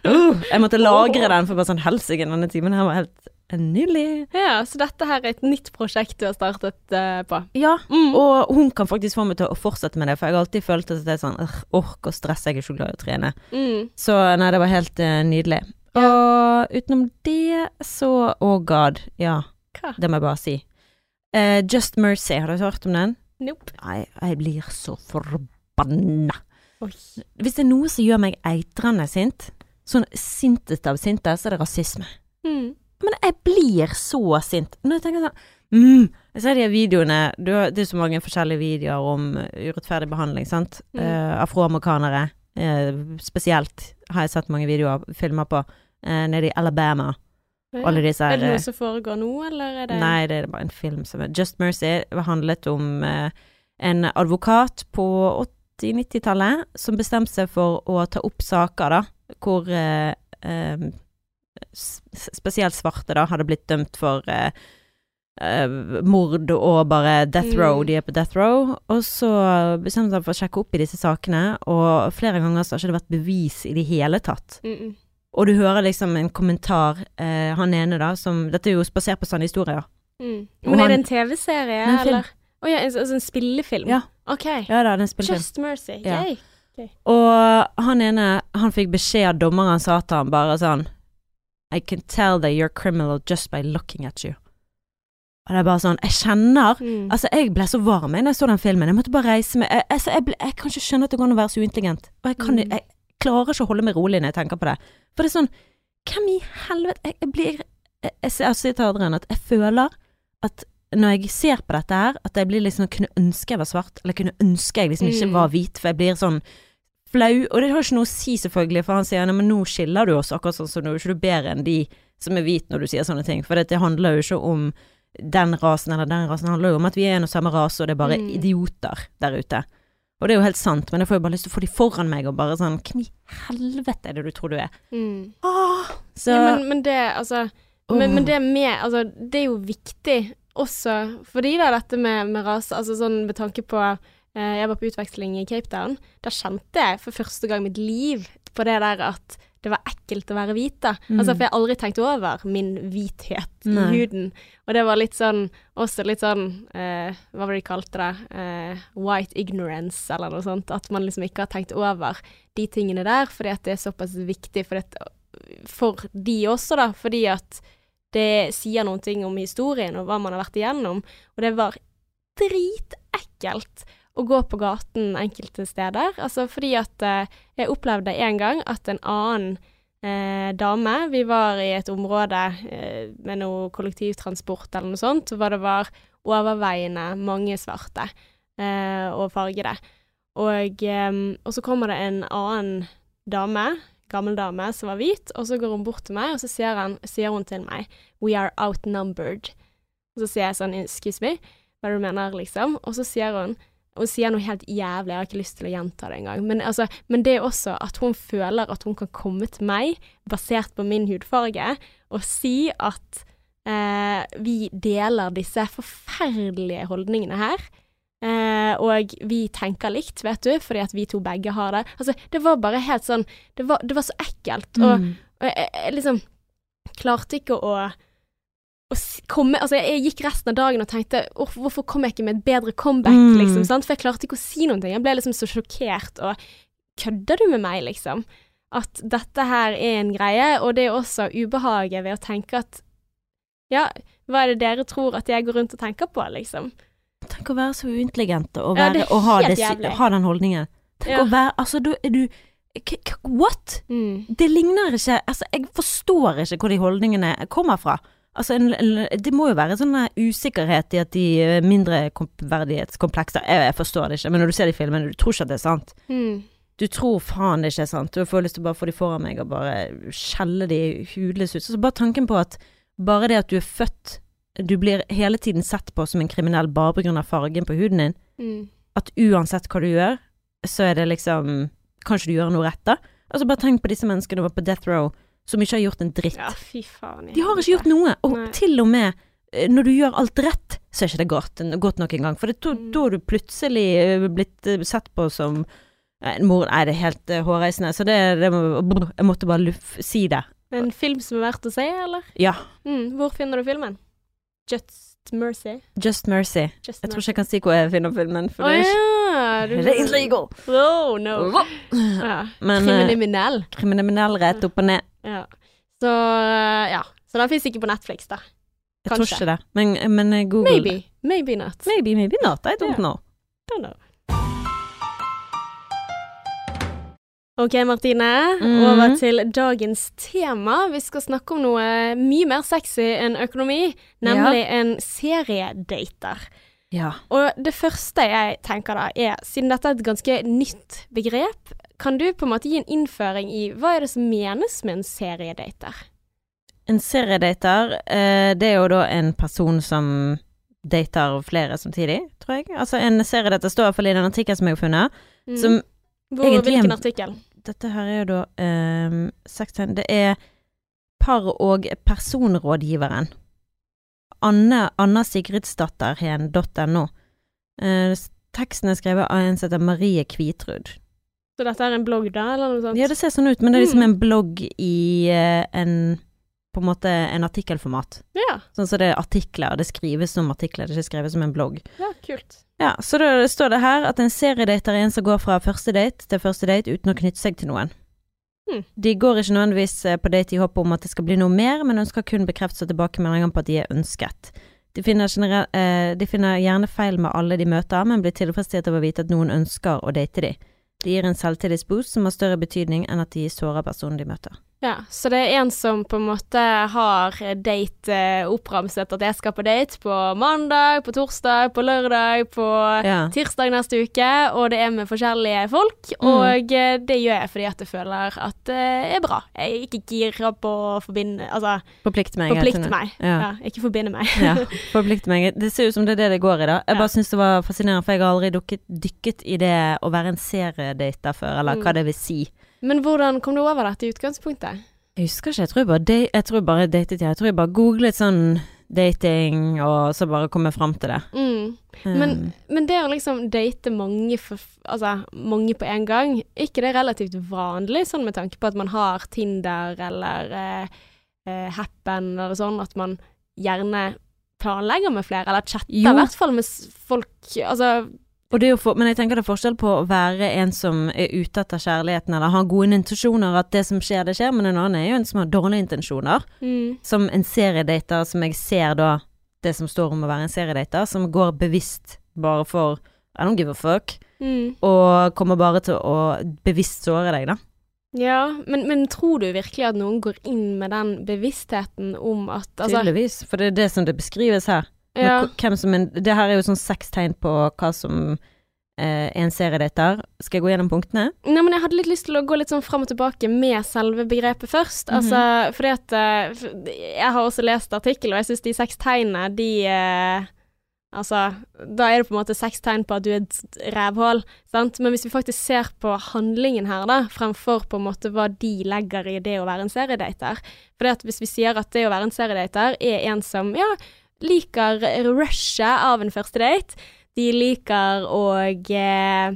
uh, Jeg måtte lagre den for bare sånn helsike, denne timen her var helt nydelig. ja, så dette her er et nytt prosjekt du har startet uh, på. Ja, Mm. og hun kan faktisk få meg til å fortsette med det, for jeg har alltid følt at det er sånn «Åh, Ork og stress, jeg er så glad i å trene. Mm. Så nei, det var helt uh, nydelig. Og utenom det, så Oh god, ja. Hva? Det må jeg bare si. Uh, Just Mercy, har du hørt om den? Nope. Nei, jeg blir så forbanna. Oi. Hvis det er noe som gjør meg eitrende sint, sånn sintest av sinte, så er det rasisme. Mm. Men jeg blir så sint. Når jeg tenker sånn mm, Jeg ser de videoene Det er så mange forskjellige videoer om uh, urettferdig behandling, sant. Mm. Uh, afroamerikanere uh, spesielt har jeg sett mange videoer, filmer på, uh, nede i Alabama. Ja. Alle disse Er her det eh, noe som foregår nå, eller er det Nei, det er bare en film som er Just Mercy handlet om eh, en advokat på 80-90-tallet som bestemte seg for å ta opp saker, da, hvor eh, eh, spesielt svarte da hadde blitt dømt for eh, eh, mord og bare death row. Mm. De er på death row. Og så bestemte han seg for å sjekke opp i disse sakene, og flere ganger så har ikke det vært bevis i det hele tatt. Mm -mm. Og du hører liksom en kommentar, eh, han ene da, som Dette er jo basert på sanne historier. Mm. Men er han- det en TV-serie, er eller? Å ja, en, altså en spillefilm? Ja. Ok. Ja da. Just Mercy. Ja. Okay. Og han ene, han fikk beskjed av dommeren, sa til han bare sånn I can tell that you're criminal just by looking at you. Og det er bare sånn Jeg kjenner Mm. Altså, jeg ble så varm da jeg så den filmen. Jeg måtte bare reise meg. Jeg, altså, jeg, ble, jeg kan ikke skjønne at det går an å være så uintelligent. Og jeg, kan, Mm. jeg klarer ikke å holde meg rolig når jeg tenker på det. For det er sånn Hvem i helvete Jeg, blir Jeg, jeg, jeg sier til Adrian at jeg føler at når jeg ser på dette her, at jeg blir liksom Kunne ønske jeg var svart, eller kunne ønske jeg liksom ikke Mm. var hvit, for jeg blir sånn flau. Og det har ikke noe å si, selvfølgelig, for han sier nei, men nå skiller du oss, akkurat sånn som nå er ikke du bedre enn de som er hvite når du sier sånne ting. For det, det handler jo ikke om den rasen eller den rasen, det handler jo om at vi er en og samme rase, og det er bare Mm. idioter der ute. Og det er jo helt sant, men jeg får jo bare lyst til å få de foran meg og bare sånn Hvem i helvete er det du tror du er? Mm. Åh, så Ja, men, men det, altså men, men det med Altså, det er jo viktig også fordi da dette med, med rase Altså sånn med tanke på Jeg var på utveksling i Cape Town. Da kjente jeg for første gang i mitt liv på det der at det var ekkelt å være hvit, da. Mm. Altså, for jeg har aldri tenkt over min hvithet Nei. i huden. Og det var litt sånn Også litt sånn eh, Hva var det de kalte det? Eh, white ignorance, eller noe sånt. At man liksom ikke har tenkt over de tingene der, fordi at det er såpass viktig for, det, for de også, da. Fordi at det sier noen ting om historien og hva man har vært igjennom. Og det var dritekkelt å gå på gaten enkelte steder. Altså fordi at eh, jeg opplevde en gang at en annen eh, dame Vi var i et område eh, med noe kollektivtransport eller noe sånt, hvor det var overveiende mange svarte eh, og fargede. Og, eh, og så kommer det en annen dame, gammel dame, som var hvit, og så går hun bort til meg, og så sier, han, sier hun til meg We are outnumbered. Og så sier jeg sånn Excuse me, hva du mener, liksom? Og så sier hun hun sier noe helt jævlig, jeg har ikke lyst til å gjenta det engang. Men, altså, men det er også at hun føler at hun kan komme til meg, basert på min hudfarge, og si at eh, vi deler disse forferdelige holdningene her. Eh, og vi tenker likt, vet du, fordi at vi to begge har det. Altså, det var bare helt sånn Det var, det var så ekkelt. Og, Mm. og jeg, jeg liksom klarte ikke å komme, altså jeg, gikk resten av dagen og tenkte hvorfor kom jeg ikke med et bedre comeback, Mm. liksom, sant? For jeg klarte ikke å si noen ting. Jeg ble liksom så sjokkert, og kødder du med meg, liksom? At dette her er en greie, og det er også ubehaget ved å tenke at ja, hva er det dere tror at jeg går rundt og tenker på, liksom? Tenk å være så uintelligent og, Ja, være, er og ha, det, ha den holdningen. Tenk Ja. å være Altså, da er du What? Mm. Det ligner ikke Altså, jeg forstår ikke hvor de holdningene kommer fra. Altså, en, det må jo være sånn eh, usikkerhet i at de er mindre verdighetskomplekser. Jeg, jeg forstår det ikke, men når du ser de filmene, du tror ikke at det er sant. Mm. Du tror faen det ikke er sant. Du får lyst til å bare få de foran meg og bare skjelle de hudløse ut. Så bare tanken på at bare det at du er født Du blir hele tiden sett på som en kriminell bare av fargen på huden din. Mm. At uansett hva du gjør, så er det liksom Kan ikke du gjøre noe rett, da? Altså, bare tenk på disse menneskene som var på death row, som ikke har gjort en dritt. Ja, fy faen. De har ikke gjort noe, og Nei. til og med eh, når du gjør alt rett, så er ikke det godt, godt nok engang. For det- da Mm. har du plutselig eh, blitt eh, sett på som en mor Nei, det er helt hårreisende. Så det, det brr, Jeg måtte bare luff, si det. En film som er verdt å se, eller? Ja. Mm. Hvor finner du filmen? Just Mercy? Just Mercy. Just Jeg tror ikke jeg kan si hvor jeg finner filmen, for oh, det er ikke ja! du- det illegal. Oh, no. Ja. Men Kriminell. kriminell rett opp og ned. Ja. Så eh, ja. Så den fins ikke på Netflix, da. Jeg tror ikke det. Men, men eh, Google Maybe. Maybe not. Maybe, maybe not. I don't yeah. know. Don't know. Ok, Martine. Mhm. Over til dagens tema. Vi skal snakke om noe mye mer sexy enn økonomi, nemlig en seriedater. Ja. Og det første jeg tenker da, er, siden dette er et ganske nytt begrep, kan du på en måte gi en innføring i hva er det som menes med en seriedater? En seriedater, eh, det er jo da en person som dater flere samtidig, tror jeg. Altså en seriedater står i hvert fall i den artikkelen som jeg har funnet, Mm. som Hvor, egentlig hvilken artikkel? Dette her er jo da um, Det er par- og personrådgiveren. Anne, Anna Sigridsdatter.no. Uh, teksten er skrevet av en som heter Marie Kvitrud. Så dette er en blogg da, eller noe sånt? Ja, det ser sånn ut, men det er liksom Mm. en blogg i eh, en På en måte en artikkelformat. Ja, Sånn som det er artikler, det skrives som artikler, det er ikke skrevet som en blogg. ja, kult. Ja, så da står det her at en seriedater er en som går fra første date til første date uten å knytte seg til noen. Hmm. De går ikke nødvendigvis eh, på date i håp om at det skal bli noe mer, men ønsker kun bekreftelse og tilbakemeldinger på at de er ønsket. De finner, generell, eh, de finner gjerne feil med alle de møter, men blir tilfredsstilt av å vite at noen ønsker å date de. De gir en selvtillitsboost som har større betydning enn at de sårer personen de møter. Ja, så det er en som på en måte har date eh, oppramset at jeg skal på date på mandag, på torsdag, på lørdag, på Ja. tirsdag neste uke, og det er med forskjellige folk, Mm. og eh, det gjør jeg fordi at jeg føler at det er bra. Jeg er ikke gira på å forbinde, altså Forplikt meg. forplikte meg. Ja. Ja, ikke forbinde meg. ja, forplikte meg. Det ser ut som det er det det går i, da. Jeg bare syns det var fascinerende, for jeg har aldri dukket, dykket i det å være en seriedater før, eller hva Mm. det vil si. Men hvordan kom du over dette i utgangspunktet? Jeg husker ikke, jeg tror bare, de, jeg tror bare datet jeg. Jeg tror jeg bare googlet sånn dating, og så bare kom jeg fram til det. Mm. Um, Men, men det å liksom date mange, for, altså, mange på en gang, er ikke det relativt vanlig, sånn med tanke på at man har Tinder eller eh, eh, Happen eller sånn, at man gjerne planlegger med flere, eller chatter i hvert fall med folk Altså, for, men jeg tenker det er forskjell på å være en som er ute etter kjærligheten, eller har gode intensjoner, at det som skjer, det skjer, men en annen er jo en som har dårlige intensjoner. mm, Som en seriedater, som jeg ser da, det som står om å være en seriedater, som går bevisst bare for I don't give a fuck, mm. og kommer bare til å bevisst såre deg, da. Ja, men, men tror du virkelig at noen går inn med den bevisstheten om at altså, Tydeligvis, for det er det som det beskrives her. Ja, en, det her er jo sånn seks tegn på hva som eh, en seriedater. Skal jeg gå gjennom punktene? Nei, men jeg hadde litt lyst til å gå litt sånn fram og tilbake med selve begrepet først. Mhm. Altså, fordi at eh, Jeg har også lest artikkel, og jeg syns de seks tegnene, de eh, Altså, da er det på en måte seks tegn på at du er et rævhål, sant. Men hvis vi faktisk ser på handlingen her, da, fremfor på en måte hva de legger i det å være en seriedater For hvis vi sier at det å være en seriedater er en som, ja, liker rushet av en første date, de liker å eh,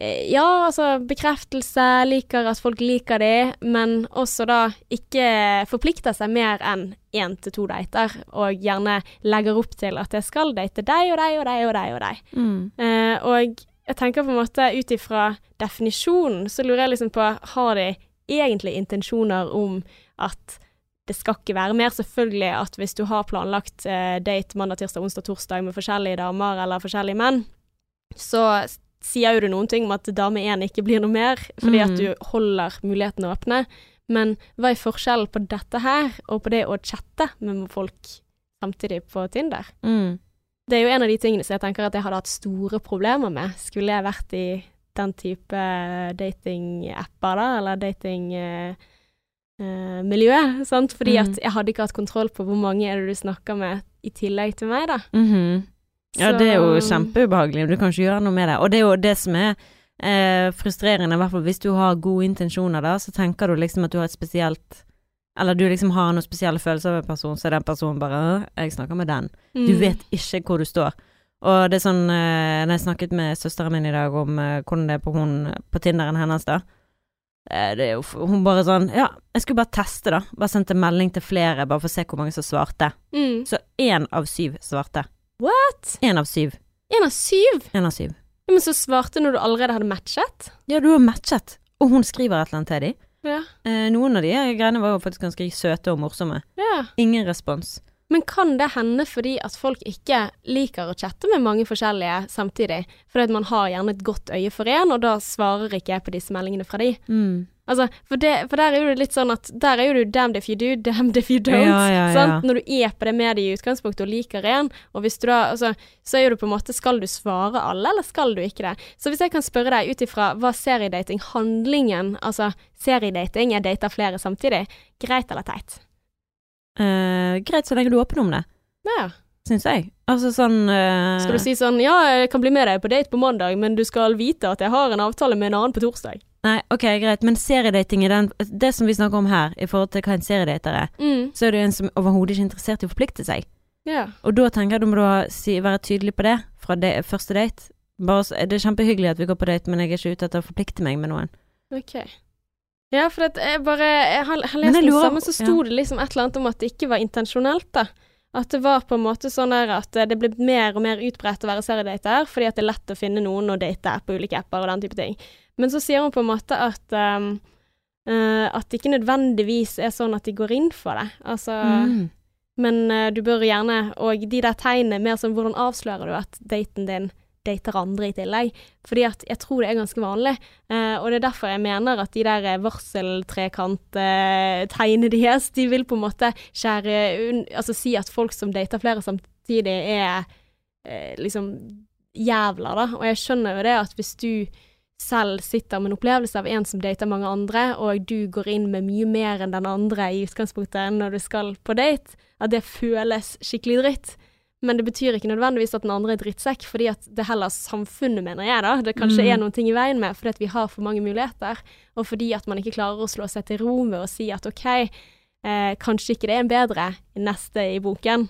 eh, ja, altså bekreftelse, liker at folk liker de, men også da ikke forplikter seg mer enn én til to dater, og gjerne legger opp til at jeg skal date deg og deg og deg og deg og deg. Eh, og jeg tenker på en måte ut ifra definisjonen, så lurer jeg liksom på, har de egentlig intensjoner om at det skal ikke være mer selvfølgelig at hvis du har planlagt eh, date mandag, tirsdag, onsdag, torsdag med forskjellige damer eller forskjellige menn, så sier jo du noen ting om at dame én ikke blir noe mer, fordi at Mhm. du holder mulighetene åpne. Men hva er forskjellen på dette her og på det å chatte med folk samtidig på Tinder? Mm. Det er jo en av de tingene som jeg tenker at jeg hadde hatt store problemer med, skulle jeg vært i den type datingapper, da, eller datingmiljø, eh, miljø, sant? Fordi Mm. at jeg hadde ikke hatt kontroll på hvor mange er det du snakker med i tillegg til meg, da. Mhm. Ja, det er jo kjempeubehagelig, du kan ikke gjøre noe med det. Og det er jo det som er eh, frustrerende, i hvert fall hvis du har gode intensjoner, da, så tenker du liksom at du har et spesielt Eller du liksom har noen spesielle følelser av en person, så er den personen bare «Øh, 'Jeg snakker med den'. Du Mm. vet ikke hvor du står. Og det er sånn eh, Når jeg snakket med søsteren min i dag om eh, hvordan det er på hun på Tinderen hennes, da. Det er jo Hun bare sånn Ja, jeg skulle bare teste, da. Bare sendte melding til flere, bare for å se hvor mange som svarte. Mm. Så én av syv svarte. What? Én av syv. En av syv? En av syv. Ja, men så svarte når du allerede hadde matchet? Ja, du har matchet. Og hun skriver et eller annet til dem. Ja. Eh, noen av de greiene var jo faktisk ganske søte og morsomme. ja. Ingen respons. Men kan det hende fordi at folk ikke liker å chatte med mange forskjellige samtidig? Fordi at man har gjerne et godt øye for én, og da svarer ikke jeg på disse meldingene fra de. Altså, for, det, for der er jo det litt sånn at Der er jo du damned if you do, damned if you don't. Ja, ja, ja. Sant? Når du er på det mediet i utgangspunktet og liker en, og hvis du da altså, Så er jo det på en måte Skal du svare alle, eller skal du ikke det? Så hvis jeg kan spørre deg ut ifra hva seriedating, handlingen, altså seriedating, jeg dater flere samtidig, greit eller teit? Eh, greit så lenge du er åpen om det, Ja. syns jeg. Altså sånn eh, Skal du si sånn Ja, jeg kan bli med deg på date på mandag, men du skal vite at jeg har en avtale med en annen på torsdag. Nei, ok, greit, men seriedating er den Det som vi snakker om her, i forhold til hva en seriedater er, Mm. så er det jo en som overhodet ikke er interessert i å forplikte seg. Ja. Og da tenker jeg du må da si, være tydelig på det fra det, første date. Bare, så- det er kjempehyggelig at vi går på date, men jeg er ikke ute etter å forplikte meg med noen. Ok. Ja, for jeg bare Jeg har, har lest jeg lurer, det samme, så sto det liksom et eller annet om at det ikke var intensjonelt, da. At det var på en måte sånn der at det ble mer og mer utbredt å være seriedater, fordi at det er lett å finne noen å date på ulike apper og den type ting. Men så sier hun på en måte at um, uh, At det ikke nødvendigvis er sånn at de går inn for det. Altså Mm. Men uh, du bør gjerne Og de der tegnene, mer sånn hvordan avslører du at daten din dater andre i tillegg? Fordi at jeg tror det er ganske vanlig. Eh, og det er derfor jeg mener at de der varseltrekant-tegnene deres, de vil på en måte skjære Altså si at folk som dater flere samtidig, er eh, liksom jævler, da. Og jeg skjønner jo det at hvis du selv sitter med en opplevelse av en som dater mange andre, og du går inn med mye mer enn den andre i utgangspunktet når du skal på date, at det føles skikkelig dritt. Men det betyr ikke nødvendigvis at den andre er drittsekk, fordi at det heller samfunnet, mener jeg da, det kanskje Mm. er noen ting i veien med, fordi at vi har for mange muligheter, og fordi at man ikke klarer å slå seg til ro med å si at ok, eh, kanskje ikke det er en bedre neste i boken.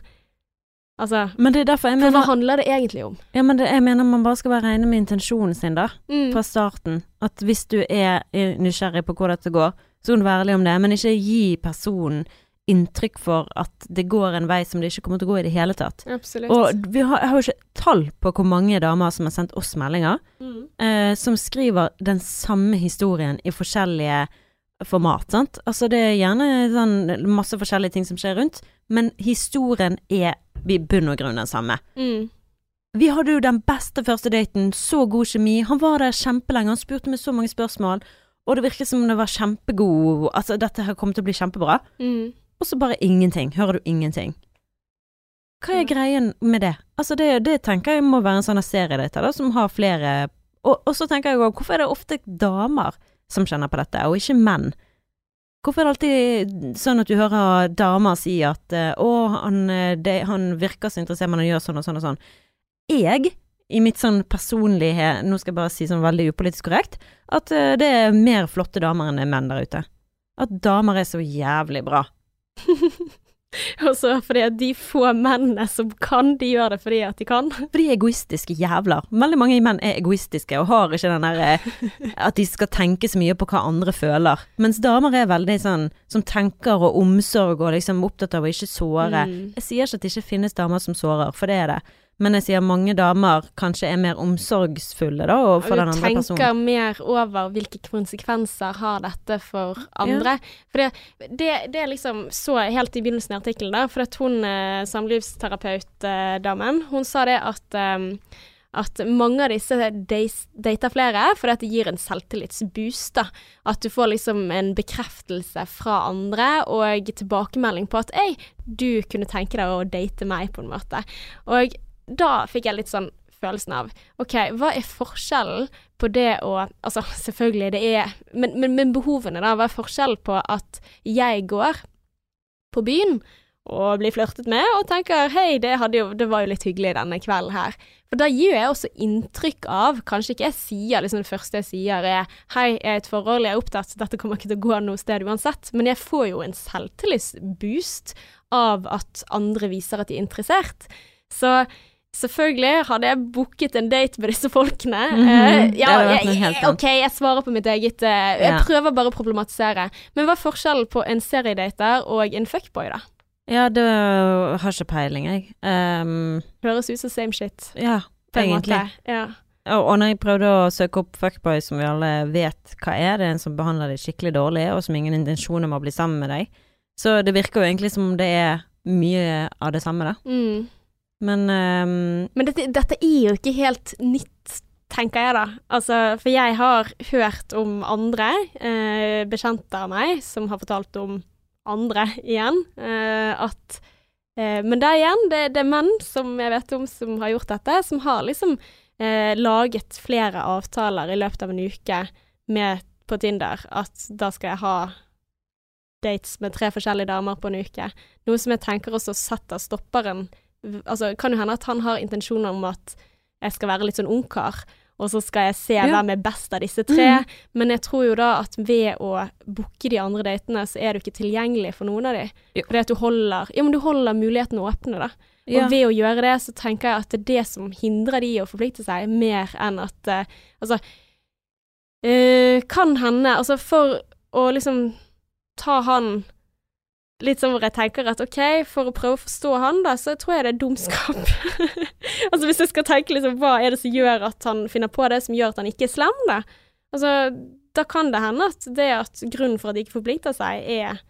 Altså, Men det er derfor jeg for hva handler det egentlig om? Ja, men det, jeg mener man bare skal være regne med intensjonen sin, da. Mm. Fra starten. At hvis du er nysgjerrig på hvor dette går, så kan du være ærlig om det, men ikke gi personen inntrykk for at det går en vei som det ikke kommer til å gå i det hele tatt. Absolutt. Og vi har, jeg har jo ikke tall på hvor mange damer som har sendt oss meldinger, mm. eh, som skriver den samme historien i forskjellige format, sant. Altså det er gjerne sånn masse forskjellige ting som skjer rundt, men historien er i bunn og grunn den samme. Mm. Vi hadde jo den beste første daten, så god kjemi. Han var der kjempelenge, han spurte meg så mange spørsmål, og det virket som det var kjempegod Altså, dette her kom til å bli kjempebra. Mm. Og så bare ingenting. Hører du ingenting? Hva er greien med det? Altså, det, det tenker jeg må være en sånn seriedate, da, som har flere Og, og så tenker jeg òg, hvorfor er det ofte damer som kjenner på dette, og ikke menn? Hvorfor er det alltid sånn at du hører damer si at eh, 'Å, han, eh, det, han virker så interessert, men han gjør sånn og sånn og sånn'. Jeg, i mitt sånn personlige Nå skal jeg bare si sånn veldig upolitisk korrekt, at eh, det er mer flotte damer enn menn der ute. At damer er så jævlig bra. Og så fordi at de få mennene som kan, de gjør det fordi at de kan. For de er egoistiske jævler. Veldig mange menn er egoistiske og har ikke den der eh, at de skal tenke så mye på hva andre føler. Mens damer er veldig sånn som tenker og omsorg og liksom opptatt av å ikke såre. Mm. Jeg sier ikke at det ikke finnes damer som sårer, for det er det. Men jeg sier mange damer kanskje er mer omsorgsfulle da overfor den andre personen. du tenker mer over hvilke konsekvenser har dette for andre. For det, det, det liksom så helt i begynnelsen av artikkelen, da, for at hun eh, samlivsterapeutdamen, hun sa det at um, at mange av disse dater flere fordi at det gir en selvtillitsboost. da. At du får liksom en bekreftelse fra andre og tilbakemelding på at «Ei, du kunne tenke deg å date meg, på en måte. Og da fikk jeg litt sånn følelsen av OK, hva er forskjellen på det å Altså, selvfølgelig, det er Men, men, men behovene, da. Hva er forskjellen på at jeg går på byen, og blir flørtet med, og tenker hei, det, jo, det var jo litt hyggelig denne kvelden her. For da gir jeg også inntrykk av, kanskje ikke jeg sier liksom det første jeg sier er hei, jeg er et forhold, jeg er opptatt, dette kommer ikke til å gå noe sted uansett, men jeg får jo en selvtillitsboost av at andre viser at de er interessert. Så Selvfølgelig hadde jeg booket en date med disse folkene. Mm -hmm. det ja, jeg, annet. OK, jeg svarer på mitt eget uh, Jeg Ja. prøver bare å problematisere. Men hva er forskjellen på en seriedater og en fuckboy, da? Ja, det har ikke peiling, jeg. Um, Høres ut som same shit, ja, egentlig. Ja. Og, og når jeg prøvde å søke opp fuckboy, som vi alle vet hva er, det er en som behandler deg skikkelig dårlig, og som ingen intensjon om å bli sammen med deg. Så det virker jo egentlig som det er mye av det samme, da. Mm. Men um... Men dette, dette er jo ikke helt nytt, tenker jeg da. Altså, for jeg har hørt om andre eh, bekjente av meg som har fortalt om andre igjen, eh, at eh, Men der igjen, det, det er menn som jeg vet om som har gjort dette, som har liksom eh, laget flere avtaler i løpet av en uke med på Tinder at da skal jeg ha dates med tre forskjellige damer på en uke. Noe som jeg tenker også setter stopperen Altså, kan jo hende at han har intensjoner om at jeg skal være litt sånn ungkar, og så skal jeg se Ja. hvem er best av disse tre. Men jeg tror jo da at ved å booke de andre datene, så er du ikke tilgjengelig for noen av de. Jo. Fordi at du holder Ja, men du holder mulighetene åpne, da. ja. Og ved å gjøre det, så tenker jeg at det er det som hindrer de i å forplikte seg, mer enn at uh, Altså uh, Kan hende Altså, for å liksom ta han Litt sånn hvor jeg tenker at OK, for å prøve å forstå han, da, så tror jeg det er dumskap. altså hvis jeg skal tenke liksom hva er det som gjør at han finner på det som gjør at han ikke er slem, da. Altså, da kan det hende at det at grunnen for at de ikke forplikter seg, er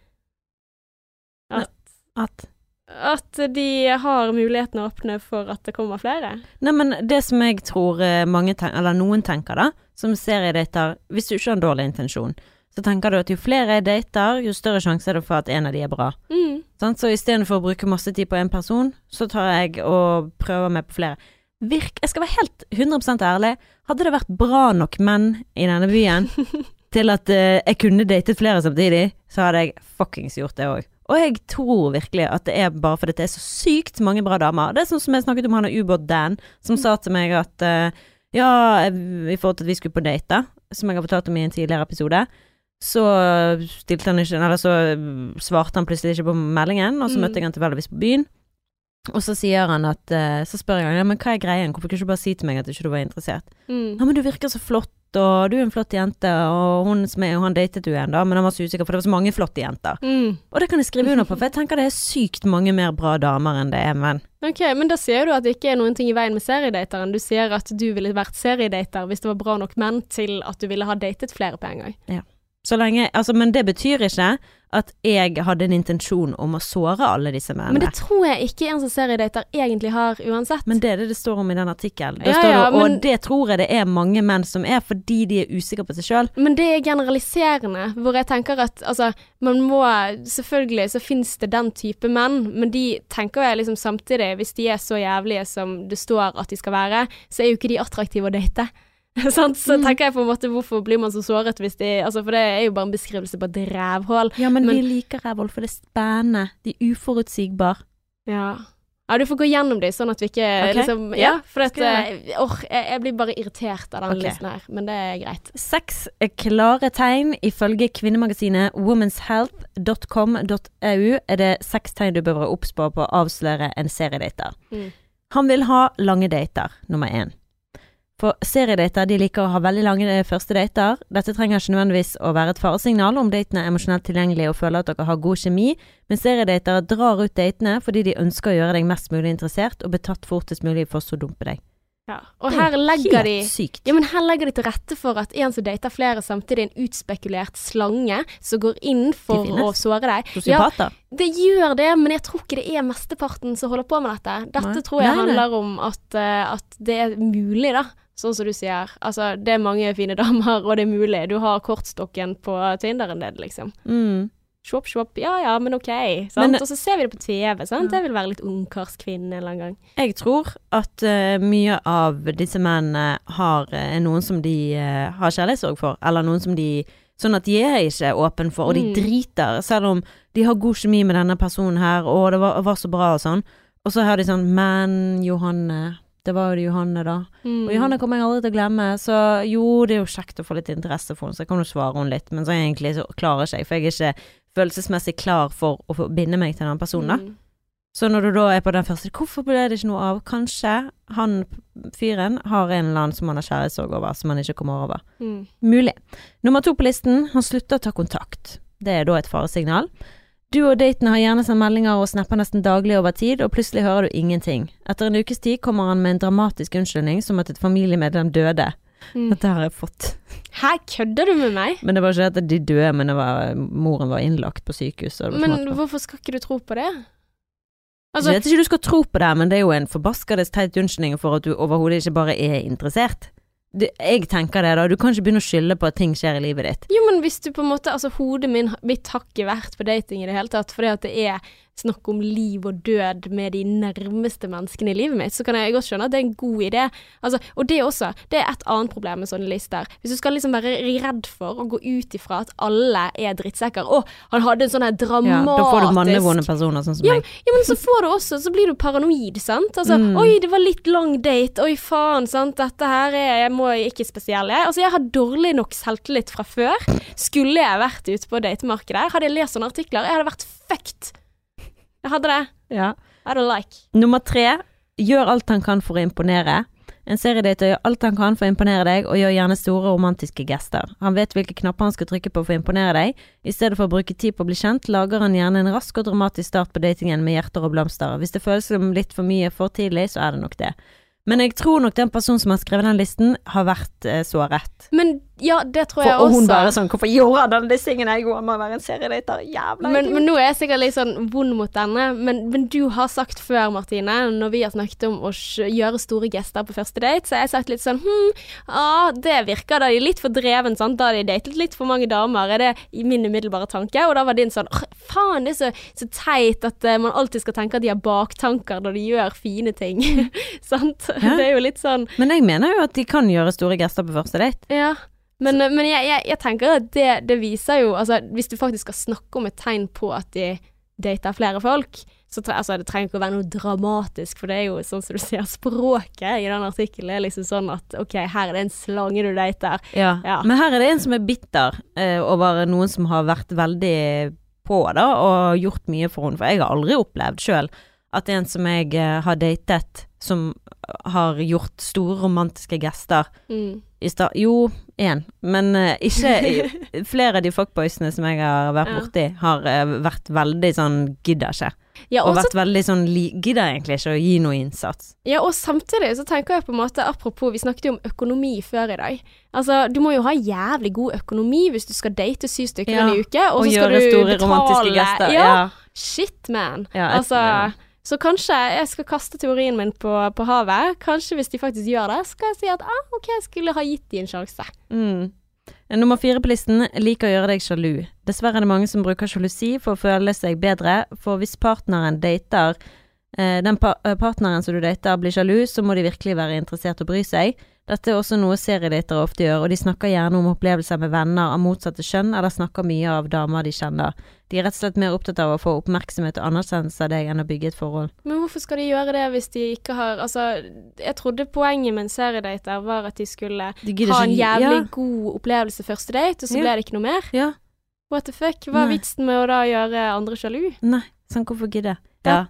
At at de har muligheten å åpne for at det kommer flere. Nei, men det som jeg tror eh, mange tenker, eller noen tenker, da, som seriedater Hvis du ikke har en dårlig intensjon, så tenker du at jo flere jeg dater, jo større sjanse er det for at en av de er bra. Mm. Sånn? Så istedenfor å bruke masse tid på én person, så tar jeg og prøver meg på flere. Virk, jeg skal være helt 100% ærlig. Hadde det vært bra nok menn i denne byen til at uh, jeg kunne datet flere samtidig, så hadde jeg fuckings gjort det òg. Og jeg tror virkelig at det er bare fordi det er så sykt mange bra damer. Det er sånn som jeg snakket om han og Ubåt-Dan, som sa til meg at uh, ja, i forhold til at vi skulle på date, da, som jeg har fortalt om i en tidligere episode, så han ikke Eller så svarte han plutselig ikke på meldingen, og så Mm. møtte jeg han tilfeldigvis på byen. Og så sier han at eh, Så spør jeg han ja, men hva er greien, hvorfor kunne du ikke bare si til meg at du ikke var interessert? Mm. Ja, men du virker så flott, og du er en flott jente, og hun som er, og han datet jo en da, men han var så usikker, for det var så mange flotte jenter. Mm. Og det kan jeg skrive under på, for jeg tenker det er sykt mange mer bra damer enn det er menn. Ok, men da sier du at det ikke er noen ting i veien med seriedateren. Du sier at du ville vært seriedater hvis det var bra nok menn til at du ville ha datet flere på en gang. Så lenge, altså, men det betyr ikke at jeg hadde en intensjon om å såre alle disse mennene. Men det tror jeg ikke en som seriedater egentlig har uansett. Men det er det det står om i den artikkelen. Ja, ja, og men- det tror jeg det er mange menn som er, fordi de er usikre på seg sjøl. Men det er generaliserende, hvor jeg tenker at altså, man må Selvfølgelig så finnes det den type menn, men de tenker jeg liksom samtidig, hvis de er så jævlige som det står at de skal være, så er jo ikke de attraktive å date. Så Mm. tenker jeg på en måte hvorfor blir man så såret hvis de Altså, for det er jo bare en beskrivelse på et rævhull. Ja, men, Men- vi liker rævhull, for det er spennende. De er uforutsigbare. Ja. Ja, du får gå gjennom de, sånn at vi ikke okay. liksom Ja, Ja, for dette jeg eh, jeg, jeg blir bare irritert av den okay. listen her, men det er greit. Seks klare tegn ifølge kvinnemagasinet womenshealth.com.au er det seks tegn du bør være obs på på å avsløre en seriedater. Mm. Han vil ha lange dater, nummer én. For seriedater de liker å ha veldig lange eh, første dater. Dette trenger ikke nødvendigvis å være et faresignal om datene er emosjonelt tilgjengelige og føler at dere har god kjemi, men seriedater drar ut datene fordi de ønsker å gjøre deg mest mulig interessert og bli tatt fortest mulig for så å dumpe deg. Ja. Og er her legger de Ja, men her legger de til rette for at en som dater flere samtidig, er en utspekulert slange som går inn for å såre deg. Ja, det gjør det, men jeg tror ikke det er mesteparten som holder på med dette. Dette Nei. tror jeg Nei, nei. handler om at, eh, at det er mulig, da. Sånn som du sier. Altså, det er mange fine damer, og det er mulig. Du har kortstokken på Tinder en del, liksom. Mm. Shop, shop. ja ja, men ok. Sant? Men- og så ser vi det på TV, sant. Ja. Det vil være litt ungkarskvinne en eller annen gang. Jeg tror at uh, mye av disse mennene har uh, noen som de uh, har kjærlighetssorg for, eller noen som de Sånn at de er ikke åpen for, og de Mm. driter, selv om de har god kjemi med denne personen her, og det var, var så bra og sånn. Og så har de sånn Men Johanne, det var jo det Johanne, da. Mm. Og Johanne kommer jeg aldri til å glemme, så jo, det er jo kjekt å få litt interesse for henne, så jeg kan jo svare henne litt, men så egentlig så klarer ikke jeg, for jeg er ikke følelsesmessig klar for å binde meg til den personen, da. Mm. Så når du da er på den første, hvorfor ble det ikke noe av? Kanskje han fyren har en eller annen som han har kjærlighetssorg over, som han ikke kommer over. Mm. Mulig. Nummer to på listen, han slutter å ta kontakt. Det er da et faresignal. Du og daten har gjerne sendt meldinger og snapper nesten daglig over tid, og plutselig hører du ingenting. Etter en ukes tid kommer han med en dramatisk unnskyldning som at et familiemedlem døde. Mm. Dette har jeg fått. Hæ, kødder du med meg? Men det var ikke at de døde, men det var, moren var innlagt på sykehus. det var Men sånn hvorfor skal ikke du tro på det? Altså, jeg vet ikke du skal tro på det, men det er jo en forbaskades teit unnskyldning for at du overhodet ikke bare er interessert. Du, jeg tenker det, da. Du kan ikke begynne å skylde på at ting skjer i livet ditt. Jo, men hvis du på en måte Altså, hodet min, mitt har ikke vært på dating i det hele tatt, fordi at det er snakk om liv og død med de nærmeste menneskene i livet mitt, så kan jeg godt skjønne at det er en god idé. Altså, og det også, det er et annet problem med sånne lister. Hvis du skal liksom være redd for å gå ut ifra at alle er drittsekker Å, han hadde en sånn her Ja, dramatisk da får du mannevonde personer sånn som Ja, meg. Ja, men så får du også, så blir du paranoid, sant. Altså, Mm. oi, det var litt lang date, oi faen, sant. Dette her er, jeg må ikke spesiell, jeg. Altså, jeg har dårlig nok selvtillit fra før. Skulle jeg vært ute på datemarkedet, hadde jeg lest sånne artikler, jeg hadde vært fucked. Jeg hadde det. Ja. I don't like. Nummer tre, gjør alt han kan for å imponere. En seriedate gjør alt han kan for å imponere deg, og gjør gjerne store romantiske gester. Han vet hvilke knapper han skal trykke på for å imponere deg. I stedet for å bruke tid på å bli kjent, lager han gjerne en rask og dramatisk start på datingen med hjerter og blomster. Hvis det føles som litt for mye for tidlig, så er det nok det. Men jeg tror nok den personen som har skrevet den listen, har vært eh, såret. Men ja, det tror For, også. og hun bare sånn Hvorfor gjorde han disse tingene? Jeg går med å være en seriedater. Jævla men, men nå er jeg sikkert litt sånn vond mot denne. Men, men du har sagt før, Martine, når vi har snakket om å gjøre store gester på første date, så har jeg sagt litt sånn hm, ah, det virker da de er litt for dreven, sant. Da har de datet litt for mange damer, er det i min umiddelbare tanke. Og da var din sånn faen, det er så, så teit at uh, man alltid skal tenke at de har baktanker når de gjør fine ting. sant? Ja. Det er jo litt sånn Men jeg mener jo at de kan gjøre store gester på første date. ja. Men, men jeg, jeg, jeg tenker at det, det viser jo Altså, hvis du faktisk skal snakke om et tegn på at de dater flere folk, så tre, altså, det trenger ikke å være noe dramatisk, for det er jo sånn som du ser språket i den artikkelen er liksom sånn at OK, her er det en slange du dater. Ja. Ja. Men her er det en som er bitter eh, over noen som har vært veldig på da, og gjort mye for henne. For jeg har aldri opplevd sjøl at en som jeg eh, har datet, som har gjort store romantiske gester Mm. i stad Jo, én, men uh, ikke Flere av de fuckboysene som jeg har vært Ja. borti, har uh, vært veldig sånn gidder ikke. Ja, Og vært veldig sånn gidder egentlig ikke å gi noe innsats. ja, og samtidig så tenker jeg på en måte, apropos, vi snakket jo om økonomi før i dag. Altså, du må jo ha jævlig god økonomi hvis du skal date syv stykker Ja, en uke, og, Og så skal du betale. Ja, Ja. Shit, man. Ja, et- altså. Så kanskje jeg skal kaste teorien min på, på havet. Kanskje hvis de faktisk gjør det, skal jeg si at ah, OK, jeg skulle ha gitt de en sjanse. Mm. Nummer fire på listen liker å gjøre deg sjalu. Dessverre er det mange som bruker sjalusi for å føle seg bedre, for hvis partneren dater eh, den pa eh, partneren som du dater blir sjalu, så må de virkelig være interessert og bry seg. Dette er også noe seriedatere ofte gjør, og de snakker gjerne om opplevelser med venner av motsatte kjønn, eller snakker mye av damer de kjenner. De er rett og slett mer opptatt av å få oppmerksomhet og anerkjennelse av deg enn å bygge et forhold. Men hvorfor skal de gjøre det hvis de ikke har Altså, jeg trodde poenget med en seriedater var at de skulle De ha en jævlig ja. god opplevelse første date, og så Ja. ble det ikke noe mer. Ja. What the fuck? Hva er Nei. vitsen med å da gjøre andre sjalu? Nei, sånn hvorfor gidde? Ja.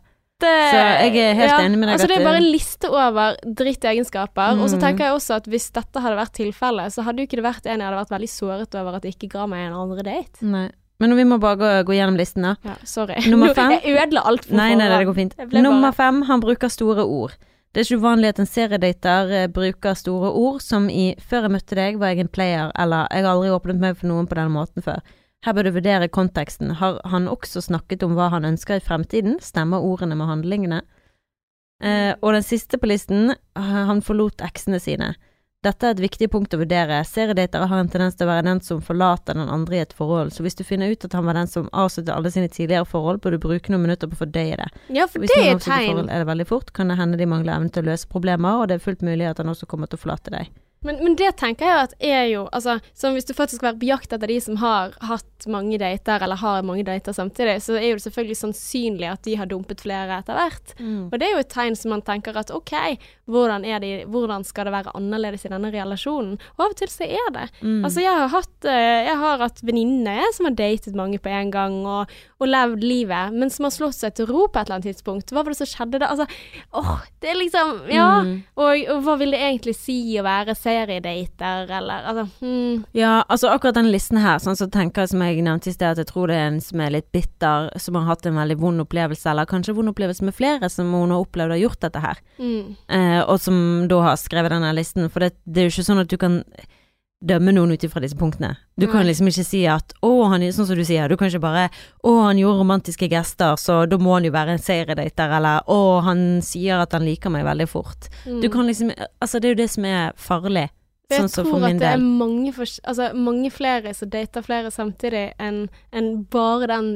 Ja. Så jeg er helt enig med deg Altså, det er bare en liste over drittegenskaper. Og så Mm. tenker jeg også at hvis dette hadde vært tilfellet, så hadde jo ikke det vært en jeg hadde vært veldig såret over at det ikke ga meg en andre date. Nei. Men vi må bare gå, gå gjennom listen, da. Ja, sorry. Nummer fem. Jeg ødela alt for Nei, nei, det går fint. Nummer bare- fem, han bruker store ord. Det er ikke uvanlig at en seriedater eh, bruker store ord, som i 'før jeg møtte deg, var jeg en player', eller 'jeg har aldri åpnet meg for noen på denne måten før'. Her bør du vurdere konteksten. Har han også snakket om hva han ønsker i fremtiden? Stemmer ordene med handlingene? Eh, og den siste på listen, eh, han forlot eksene sine. Dette er et viktig punkt å vurdere. Seriedatere har en tendens til å være den som forlater den andre i et forhold, så hvis du finner ut at han var den som avsluttet alle sine tidligere forhold, bør du bruke noen minutter på å fordøye det. Ja, for Hvis det er et tegn. forhold er det veldig fort, kan det hende de mangler evne til å løse problemer, og det er fullt mulig at han også kommer til å forlate deg. Men, men det tenker jeg at er jo Altså, som hvis du faktisk skal være på jakt etter de som har hatt mange dater, eller har mange dater samtidig, så er jo det selvfølgelig sannsynlig at de har dumpet flere etter hvert. Og det er jo et tegn som man tenker at OK, hvordan, de, hvordan skal det være annerledes i denne relasjonen? Og av og til så er det. Mm. Altså, jeg har hatt, eh, jeg har hatt venninner som har datet mange på en gang, og, og levd livet, men som har slått seg til ro på et eller annet tidspunkt. Hva var det som skjedde da? Altså, åh, det er liksom Ja. Mm. Og, og hva vil det egentlig si å være seriedater, eller altså hmm. Ja, altså akkurat den listen her, sånn så tenker jeg som jeg nevnte i sted, at jeg tror det er en som er litt bitter, som har hatt en veldig vond opplevelse, eller kanskje vond opplevelse med flere som hun har opplevd har gjort dette her, Mm. eh, og som da har skrevet denne listen, for det, det er jo ikke sånn at du kan dømme noen ut ifra disse punktene. Du kan liksom ikke si at å, han er sånn som du sier, du kan ikke bare å, han gjorde romantiske gester, så da må han jo være en seriedater, eller å, han sier at han liker meg veldig fort. Mm. Du kan liksom, altså det er jo det som er farlig, For jeg sånn tror at det er mange, altså, mange flere som dater flere samtidig enn enn bare den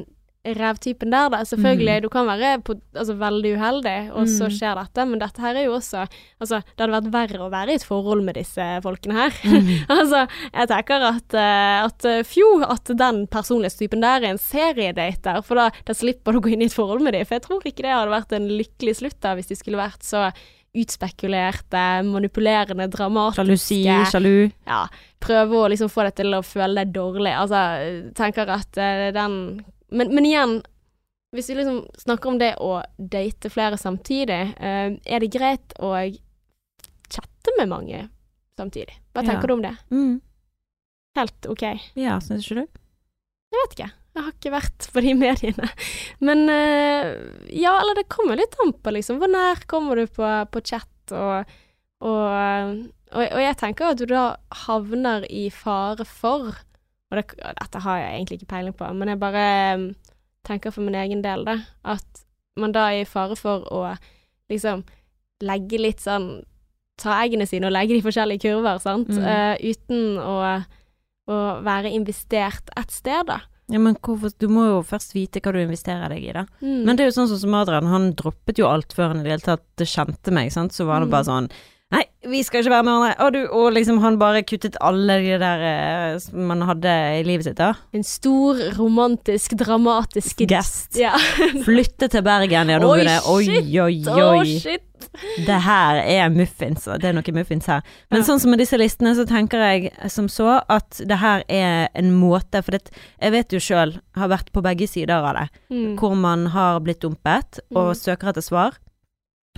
rævtypen der, da. Selvfølgelig, du kan være på, altså, veldig uheldig, og så Mm. skjer dette, men dette her er jo også Altså, det hadde vært verre å være i et forhold med disse folkene her. Mm. altså, jeg tenker at, eh, at eh, fjo, at den personlighetstypen der er en seriedater, for da, da slipper du å gå inn i et forhold med dem. For jeg tror ikke det hadde vært en lykkelig slutt da, hvis de skulle vært så utspekulerte, manipulerende, dramatiske Sjalusi, sjalu. ja, prøve å liksom få deg til å føle deg dårlig. Altså, tenker at eh, den men, men igjen, hvis vi liksom snakker om det å date flere samtidig, eh, er det greit å chatte med mange samtidig? Hva Ja. tenker du om det? Mm. Helt OK? Ja, syns ikke du? Jeg vet ikke. Jeg har ikke vært på de mediene. Men eh, ja, eller det kommer litt an på, liksom. Hvor nær kommer du på, på chat, og, og, og, og jeg tenker at du da havner i fare for Og det, dette har jeg egentlig ikke peiling på, men jeg bare eh, tenker for min egen del, da, at man da er i fare for å liksom legge litt sånn Ta eggene sine og legge de forskjellige kurver, sant, Mm. uh, uten å, å være investert et sted, da. Ja, men hvorfor Du må jo først vite hva du investerer deg i, da. Mm. Men det er jo sånn som som Adrian, han droppet jo alt før han i det hele tatt kjente meg, sant. Så var det Mm. bare sånn Nei, vi skal ikke være med hverandre. Og, du, og liksom han bare kuttet alle de der eh, som man hadde i livet sitt, da. En stor, romantisk, dramatisk Guest. Ja. Flytte til Bergen, ja, nå Oi, det Oi, oi, Å, oi. shit. Det her er muffins, og det er noe muffins her. Men Ja. sånn som med disse listene, så tenker jeg som så at det her er en måte For det, jeg vet jo sjøl, har vært på begge sider av det, Mm. hvor man har blitt dumpet og Mm. søker etter svar.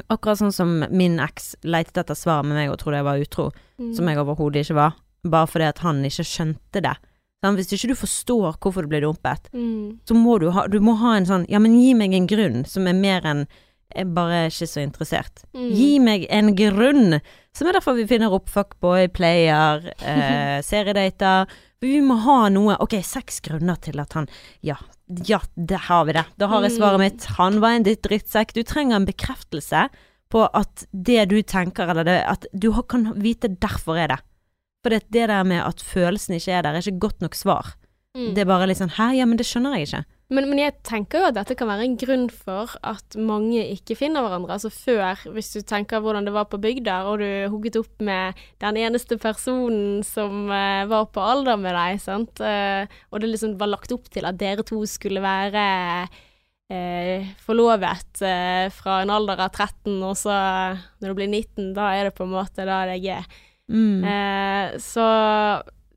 Akkurat sånn som min eks letet etter svar med meg og trodde jeg var utro, Mm. som jeg overhodet ikke var, bare fordi at han ikke skjønte det. Sånn, Hvis ikke du forstår hvorfor du ble dumpet, Mm. så må du ha, du må ha en sånn Ja, men gi meg en grunn som er mer enn jeg bare er ikke så interessert. Mm. Gi meg en grunn! Som er derfor vi finner opp fuckboy, player, eh, seriedater. Vi må ha noe Ok, seks grunner til at han Ja, ja, det har vi det. Da har jeg svaret Mm. mitt. Han var en ditt drittsekk. Du trenger en bekreftelse på at det du tenker, eller det At du kan vite derfor er det. For det, det der med at følelsen ikke er der, er ikke godt nok svar. Mm. Det er bare litt sånn Hæ, ja, men det skjønner jeg ikke. Men, men jeg tenker jo at dette kan være en grunn for at mange ikke finner hverandre. Altså før, hvis du tenker hvordan det var på bygda, og du hooket opp med den eneste personen som uh, var på alder med deg, sant, Uh, og det liksom var lagt opp til at dere to skulle være uh, forlovet fra en alder av 13, og så når du blir 19, da er det på en måte da det er. Mm. Eh, så,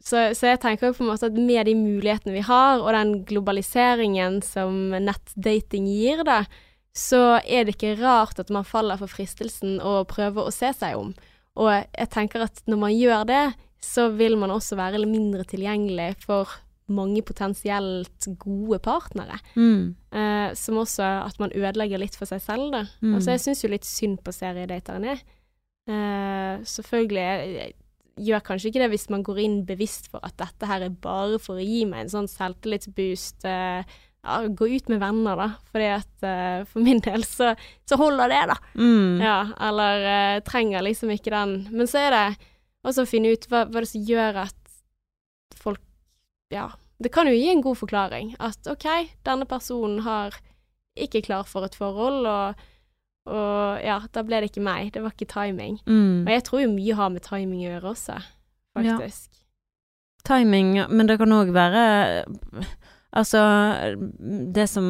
så, så jeg tenker på en måte at med de mulighetene vi har, og den globaliseringen som nettdating gir, da, så er det ikke rart at man faller for fristelsen å prøve å se seg om. Og jeg tenker at når man gjør det, så vil man også være mindre tilgjengelig for mange potensielt gode partnere. Mm. Eh, som også at man ødelegger litt for seg selv, da. Mm. Altså, jeg syns jo litt synd på seriedaterne. Eh, selvfølgelig jeg, jeg gjør kanskje ikke det hvis man går inn bevisst for at dette her er bare for å gi meg en sånn selvtillitsboost. Eh, ja, gå ut med venner, da. Fordi at uh, for min del så, så holder det, da. Mm. Ja, eller uh, trenger liksom ikke den. Men så er det også å finne ut hva, hva det som gjør at folk Ja. Det kan jo gi en god forklaring. At OK, denne personen har ikke klar for et forhold, og, og ja, da ble det ikke meg. Det var ikke timing. Mm. Og jeg tror jo mye har med timing å gjøre også, faktisk. Timing, men det kan òg være Altså, det som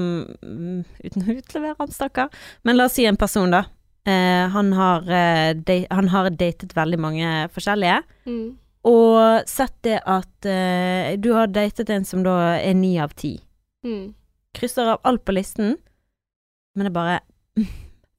Uten å utlevere han, stakkar. Men la oss si en person, da. Eh, han, har, de, han har datet veldig mange forskjellige. Mm. Og sett det at eh, du har datet en som da er ni av ti. Mm. Krysser av alt på listen, men det er bare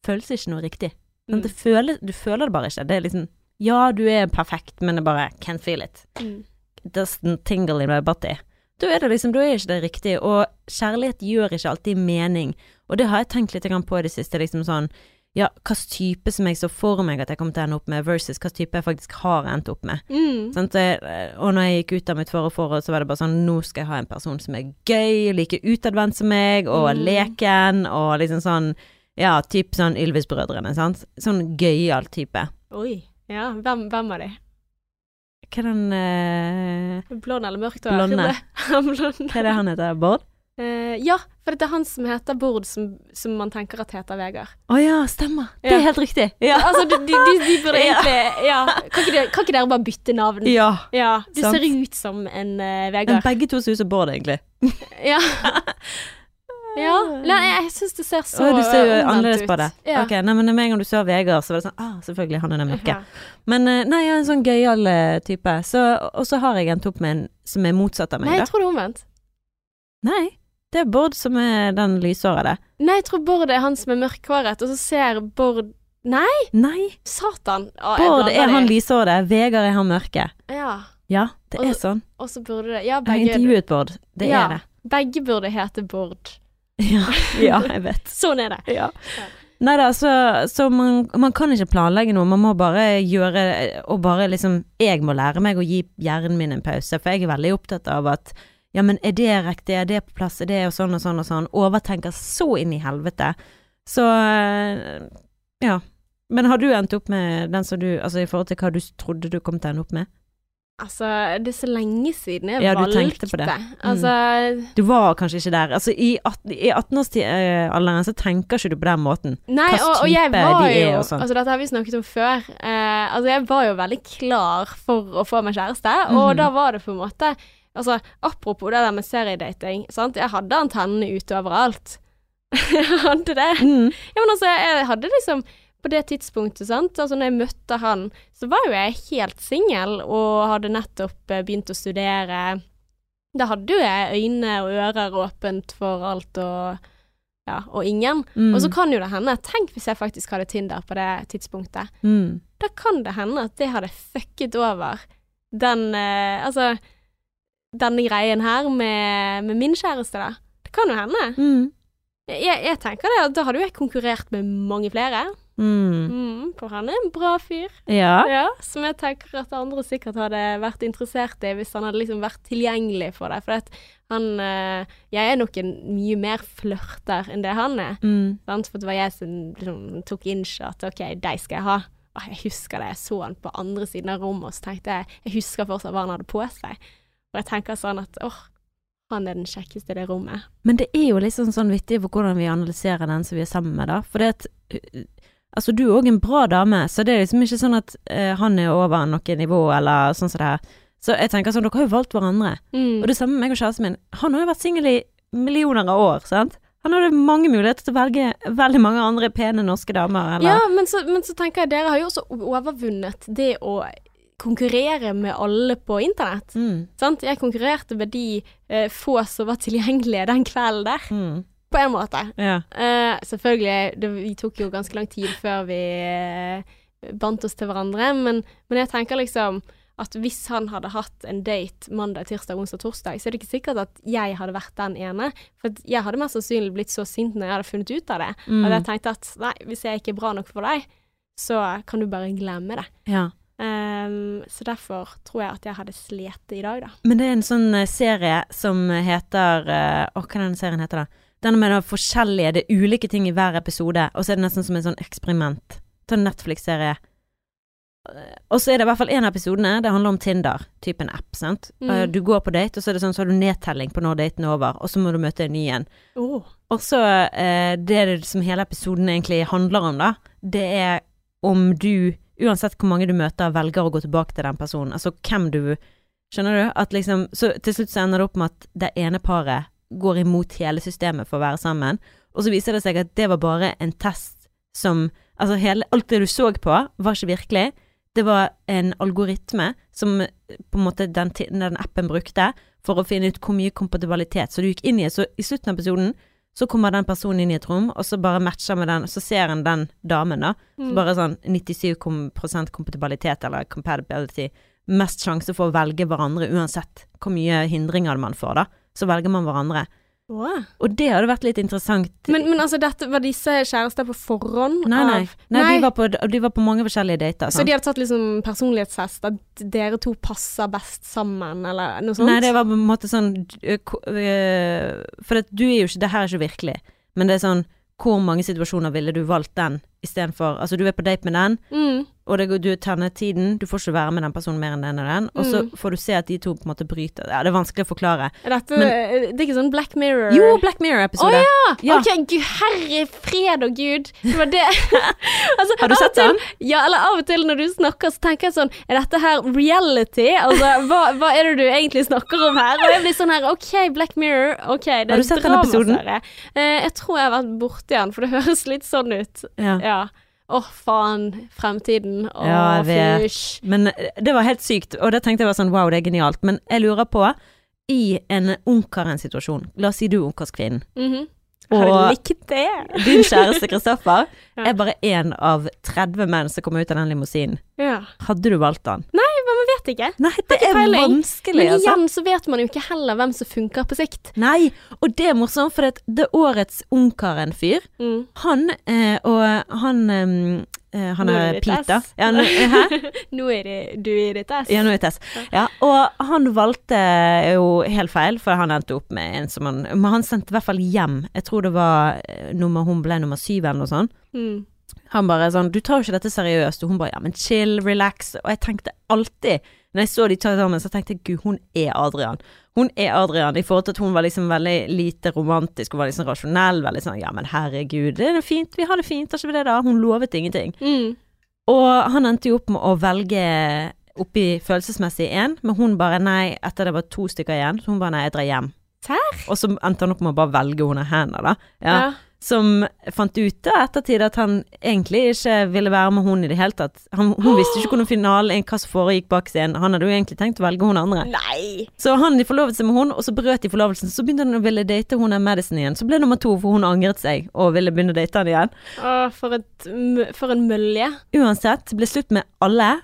føles ikke noe riktig. Mm. Det føles, du føler det bare ikke. Det er liksom Ja, du er perfekt, men det bare can't feel it. Mm. Doesn't tingle in my body. Da er det liksom, da er ikke det riktig. Og kjærlighet gjør ikke alltid mening. Og det har jeg tenkt litt på i det siste. Liksom sånn Ja, hvilken type som jeg så for meg at jeg kommer til å ende opp med, versus hvilken type jeg faktisk har endt opp med. Mm. Sånn, så jeg, Og når jeg gikk ut av mitt forrige forhold, så var det bare sånn Nå skal jeg ha en person som er gøy, like utadvendt som meg, og Mm. leken, og liksom sånn Ja, typ sånn Ylvis-brødrene, sant. Sånn gøyal type. Oi. Ja, hvem, hvem er de? Hva er den uh... Blond eller mørkt hår? Blonde. Blonde. Hva er det han heter? Bård? Uh, ja, for det er han som heter Bård, som, som man tenker at heter Vegard. Å ja, stemmer. Det Ja. er helt riktig. Ja. Altså, de, de, de, de burde egentlig Ja, kan ikke, kan ikke dere bare bytte navn? ja. Ja, du Sant. ser ut som en Vegard Men begge to ser ut som Bård, egentlig. Ja. ja. Nei, jeg syns det ser så du ser jo annerledes ut. på det. Ja. Ok, nei, men med en gang du så Vegard, så var det sånn Ah, selvfølgelig, han er den mørke. Ja. Men eh, nei, jeg er en sånn gøyal eh, type. Så, og så har jeg endt opp med en som er motsatt av meg, Nei, da. jeg tror det er omvendt. Nei, det er Bård som er den lyshårede. Nei, jeg tror Bård er han som er mørkhåret, og så ser Bård Nei, Nei, satan! Å, Bård er han de. lyshårede, Vegard er han mørke. Ja. Ja, det Og- er sånn. Og så burde det Ja, Jeg har begge, intervjuet Bård. Det Ja. er det. begge burde hete Bård. Ja, ja jeg vet. Sånn er det. Ja. Nei da, så, så man, man kan ikke planlegge noe, man må bare gjøre Og bare liksom Jeg må lære meg å gi hjernen min en pause, for jeg er veldig opptatt av at ja, men er det riktig, er det på plass, er det og sånn og sånn og sånn. Overtenker så inn i helvete. Så eh, ja. Men har du endt opp med den som du Altså i forhold til hva du trodde du kom til å ende opp med? Altså, det er så lenge siden jeg Ja, du valgte. tenkte på det. Mm. Altså, Du var kanskje ikke der. Altså i, 18 i 18-årsalderen så tenker ikke du på den måten. Nei, og, og jeg var de er jo sånn. Altså, dette har vi snakket om før. Eh, altså, jeg var jo veldig klar for å få meg kjæreste, og Mhm. da var det på en måte Altså, apropos det der med seriedating, sant. Jeg hadde antennene ute overalt. jeg hadde det. Mm. Ja, men altså, jeg hadde liksom på det tidspunktet, sant, altså når jeg møtte han, så var jo jeg helt singel og hadde nettopp eh, begynt å studere. Da hadde jo jeg øyne og ører åpent for alt og ja, og ingen. Mm. Og så kan jo det hende, tenk hvis jeg faktisk hadde Tinder på det tidspunktet. mm. Da kan det hende at det hadde fucket over den eh, Altså, denne greien her med, med min kjæreste, da. Det kan jo hende. Mm. Jeg, jeg tenker det, at da hadde jo jeg konkurrert med mange flere. Mm. Mm, for han er en bra fyr. Ja. Ja, som jeg tenker at andre sikkert hadde vært interessert i hvis han hadde liksom vært tilgjengelig for deg. For han eh, Jeg er nok en mye mer flørter enn det han er. Mm. For det var jeg som liksom, tok at OK, deg skal jeg ha. Og jeg husker det, jeg så han på andre siden av rommet, og så tenkte jeg Jeg husker fortsatt hva han hadde på seg. Og jeg tenker sånn at åh, han er den kjekkeste i det rommet. Men det er jo litt sånn, sånn vittig for hvordan vi analyserer den som vi er sammen med, da. For det at Altså, du er òg en bra dame, så det er liksom ikke sånn at uh, han er over noe nivå, eller sånn som det her. Så jeg tenker sånn, dere har jo valgt hverandre. Mm. Og det samme med meg og kjæresten min. Han har jo vært singel i millioner av år, sant. Han hadde mange muligheter til å velge veldig mange andre pene norske damer, eller Ja, men så, men så tenker jeg dere har jo også overvunnet det å konkurrere med alle på internett. mm. Sant? Jeg konkurrerte med de eh, få som var tilgjengelige den kvelden der, Mm. På en måte. Ja. Uh, selvfølgelig, det vi tok jo ganske lang tid før vi uh, bandt oss til hverandre, men, men jeg tenker liksom at hvis han hadde hatt en date mandag, tirsdag, onsdag, torsdag, så er det ikke sikkert at jeg hadde vært den ene. For jeg hadde mest sannsynlig blitt så sint når jeg hadde funnet ut av det. Mm. At jeg tenkte at nei, hvis jeg ikke er bra nok for deg, så kan du bare glemme det. ja. Um, så derfor tror jeg at jeg hadde slitt i dag, da. Men det er en sånn eh, serie som heter Å, uh, hva er den serien heter da? Den med det forskjellige, det er ulike ting i hver episode, og så er det nesten som en sånn eksperiment. Er en Netflix-serie. Og så er det i hvert fall en av episodene, det handler om Tinder, typen app, sant. Mm. Eh, Du går på date, og så er det sånn, så har du nedtelling på når daten er over, og så må du møte en ny en. Oh. Og så eh, det det som hele episoden egentlig handler om, da, det er om du, uansett hvor mange du møter, velger å gå tilbake til den personen. Altså hvem du Skjønner du? At liksom Så til slutt så ender det opp med at det ene paret går imot hele systemet for å være sammen, og så viser det seg at det var bare en test som Altså hele, alt det du så på, var ikke virkelig. Det var en algoritme som på en måte den, den appen brukte for å finne ut hvor mye kompatibilitet. Så du gikk inn i Så i slutten av episoden så kommer den personen inn i et rom, og så bare matcher med den, så ser han den damen, da. Så Mm. bare sånn 97 kom- kompatibilitet, eller compatibility. Mest sjanse for å velge hverandre uansett hvor mye hindringer man får, da. Så velger man hverandre. Wow. Og det hadde vært litt interessant. Men, men altså, dette, var disse kjærester på forhånd? nei, nei. Av, nei, De, var på, de var på mange forskjellige dater. Så de hadde tatt liksom personlighetstest, at dere to passer best sammen, eller noe sånt? Nei, det var på en måte sånn ko- øh, For at du er jo ikke Det her er ikke virkelig. Men det er sånn Hvor mange situasjoner ville du valgt den istedenfor Altså, du er på date med den, Mm. og det, du tenner tiden. Du får ikke være med den personen mer enn den og den. Og så Mm. får du se at de to på en måte bryter Ja, det er vanskelig å forklare. Er dette Men- Det er ikke sånn Black Mirror? Jo, Black Mirror-episode. Å ja! Ja. Ok, gud, herre fred og gud. Det var det. altså, Har du sett til- den? Ja, eller av og til når du snakker, så tenker jeg sånn Er dette her reality? Altså, hva, hva er det du egentlig snakker om her? Og jeg blir sånn her OK, Black Mirror. Ok, det Har du sett den episoden? dramaserie. Eh, jeg tror jeg har vært borti den, for det høres litt sånn ut. Ja. Ja. Åh, faen. Fremtiden. Åh, Ja, fysj. Men eh, det var helt sykt, og det tenkte jeg var sånn wow, det er genialt. Men jeg lurer på, i en ungkaren-situasjon, la oss si du er ungkarskvinnen. Og- du likt det? din kjæreste Kristoffer Ja. er bare én av 30 menn som kommer ut av den limousinen. Ja. Hadde du valgt han? Men man vet ikke. Nei, det er peiling. vanskelig, Men altså. igjen så vet man jo ikke heller hvem som funker på sikt. Nei, og det er morsomt, for det det er årets Ungkaren-fyr. Mm. Han eh, og han eh, eh, Han er er. Tess. Ja, nå, hæ? Nå er det du i ditt ess. Ja, nå er det test. Ja, og han valgte jo helt feil, for han endte opp med en som han Men han sendte i hvert fall hjem. Jeg tror det var eh, nummer Hun ble nummer syv eller noe sånt. Mm. Han bare sånn Du tar jo ikke dette seriøst. Og hun bare ja, men chill, relax. Og jeg tenkte alltid Når jeg så de to sammen, så tenkte jeg gud, hun er Adrian. Hun er Adrian i forhold til at hun var liksom veldig lite romantisk. Hun var liksom rasjonell. Veldig sånn ja, men herregud, det er fint. Vi har det fint, har ikke vi det da? Hun lovet ingenting. Mm. Og han endte jo opp med å velge oppi følelsesmessig én, men hun bare nei, etter det var to stykker igjen, så hun bare nei, jeg drar hjem. Serr? Og så endte han opp med å bare velge hun henne, da. Ja. Ja. Som fant ut da ettertid at han egentlig ikke ville være med hun i det hele tatt. Han, hun visste ikke hvordan finalen, hva som foregikk bak scenen. Han hadde jo egentlig tenkt å velge hun andre. Nei! Så han de forlovet seg med hun, og så brøt de forlovelsen. Så begynte han å ville date hun av Madison igjen. Så ble det nummer to, for hun angret seg og ville begynne å date han igjen. Å, for, et, for en mølje. Uansett, ble slutt med alle.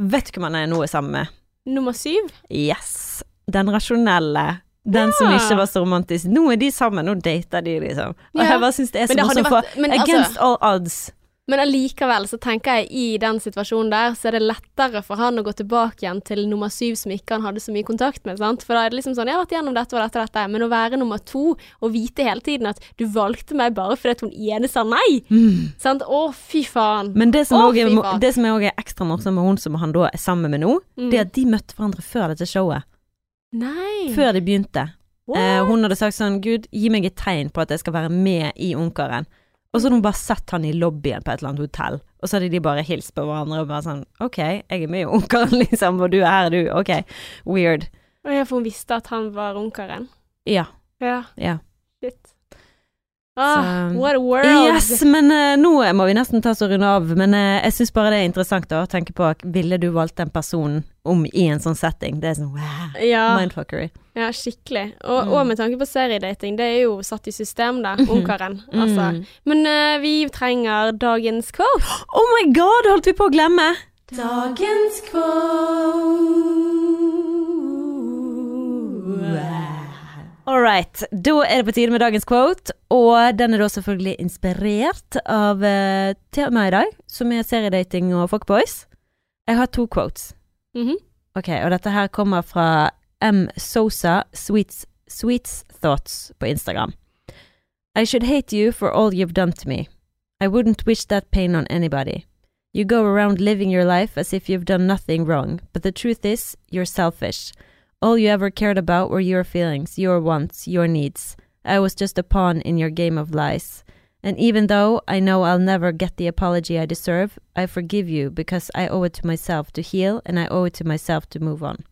Vet du hvem han er nå er sammen med? Nummer syv? Yes. Den rasjonelle. Den som ikke var så romantisk. Nå er de sammen, nå dater de, liksom. Og Ja. jeg bare syns det er så morsomt, for altså- against all odds. Men allikevel så tenker jeg i den situasjonen der, så er det lettere for han å gå tilbake igjen til nummer syv som ikke han hadde så mye kontakt med, sant. For da er det liksom sånn, jeg har vært gjennom dette og dette og dette, men å være nummer to og vite hele tiden at du valgte meg bare fordi hun ene sa nei, sant. Å, fy faen. Men det som også er, er er ekstra morsomt med hun som han da er sammen med nå, Mm. det er at de møtte hverandre før dette showet. Nei. Før de begynte. Eh, hun hadde sagt sånn Gud, gi meg et tegn på at jeg skal være med i Ungkaren. Og så hadde hun bare sett han i lobbyen på et eller annet hotell, og så hadde de bare hilst på hverandre og bare sånn Ok, jeg er med i Ungkaren, liksom, og du er her, du. Ok, weird. Å ja, for hun visste at han var ungkaren. Ja. Ja, Ja. shit. Ah, what a world. Yes, men uh, nå må vi nesten ta oss og runde av. Men uh, jeg syns bare det er interessant da, å tenke på Ville du valgt en person om i en sånn setting? Det er sånn wow, Ja, mindfuckery. ja, skikkelig. Og, Mm. og med tanke på seriedating, det er jo satt i system, da. Ungkaren. Altså. Mm. Men uh, vi trenger dagens quote. Oh my god, holdt vi på å glemme! Dagens quote. All right, da er det på tide med dagens quote, og den er da selvfølgelig inspirert av uh, temaet i dag, som er seriedating og fuckboys. Jeg har to quotes. Mhm. Ok, og dette her kommer fra M. Sosa Sweets, Sweets Thoughts på Instagram. I should hate you for all you've done to me. I wouldn't wish that pain on anybody. You go around living your life as if you've done nothing wrong, but the truth is, you're selfish. All you ever cared about were your feelings, your wants, your needs. I was just a pawn in your game of lies. And even though I know I'll never get the apology I deserve, I forgive you because I owe it to myself to heal, and I owe it to myself to move on.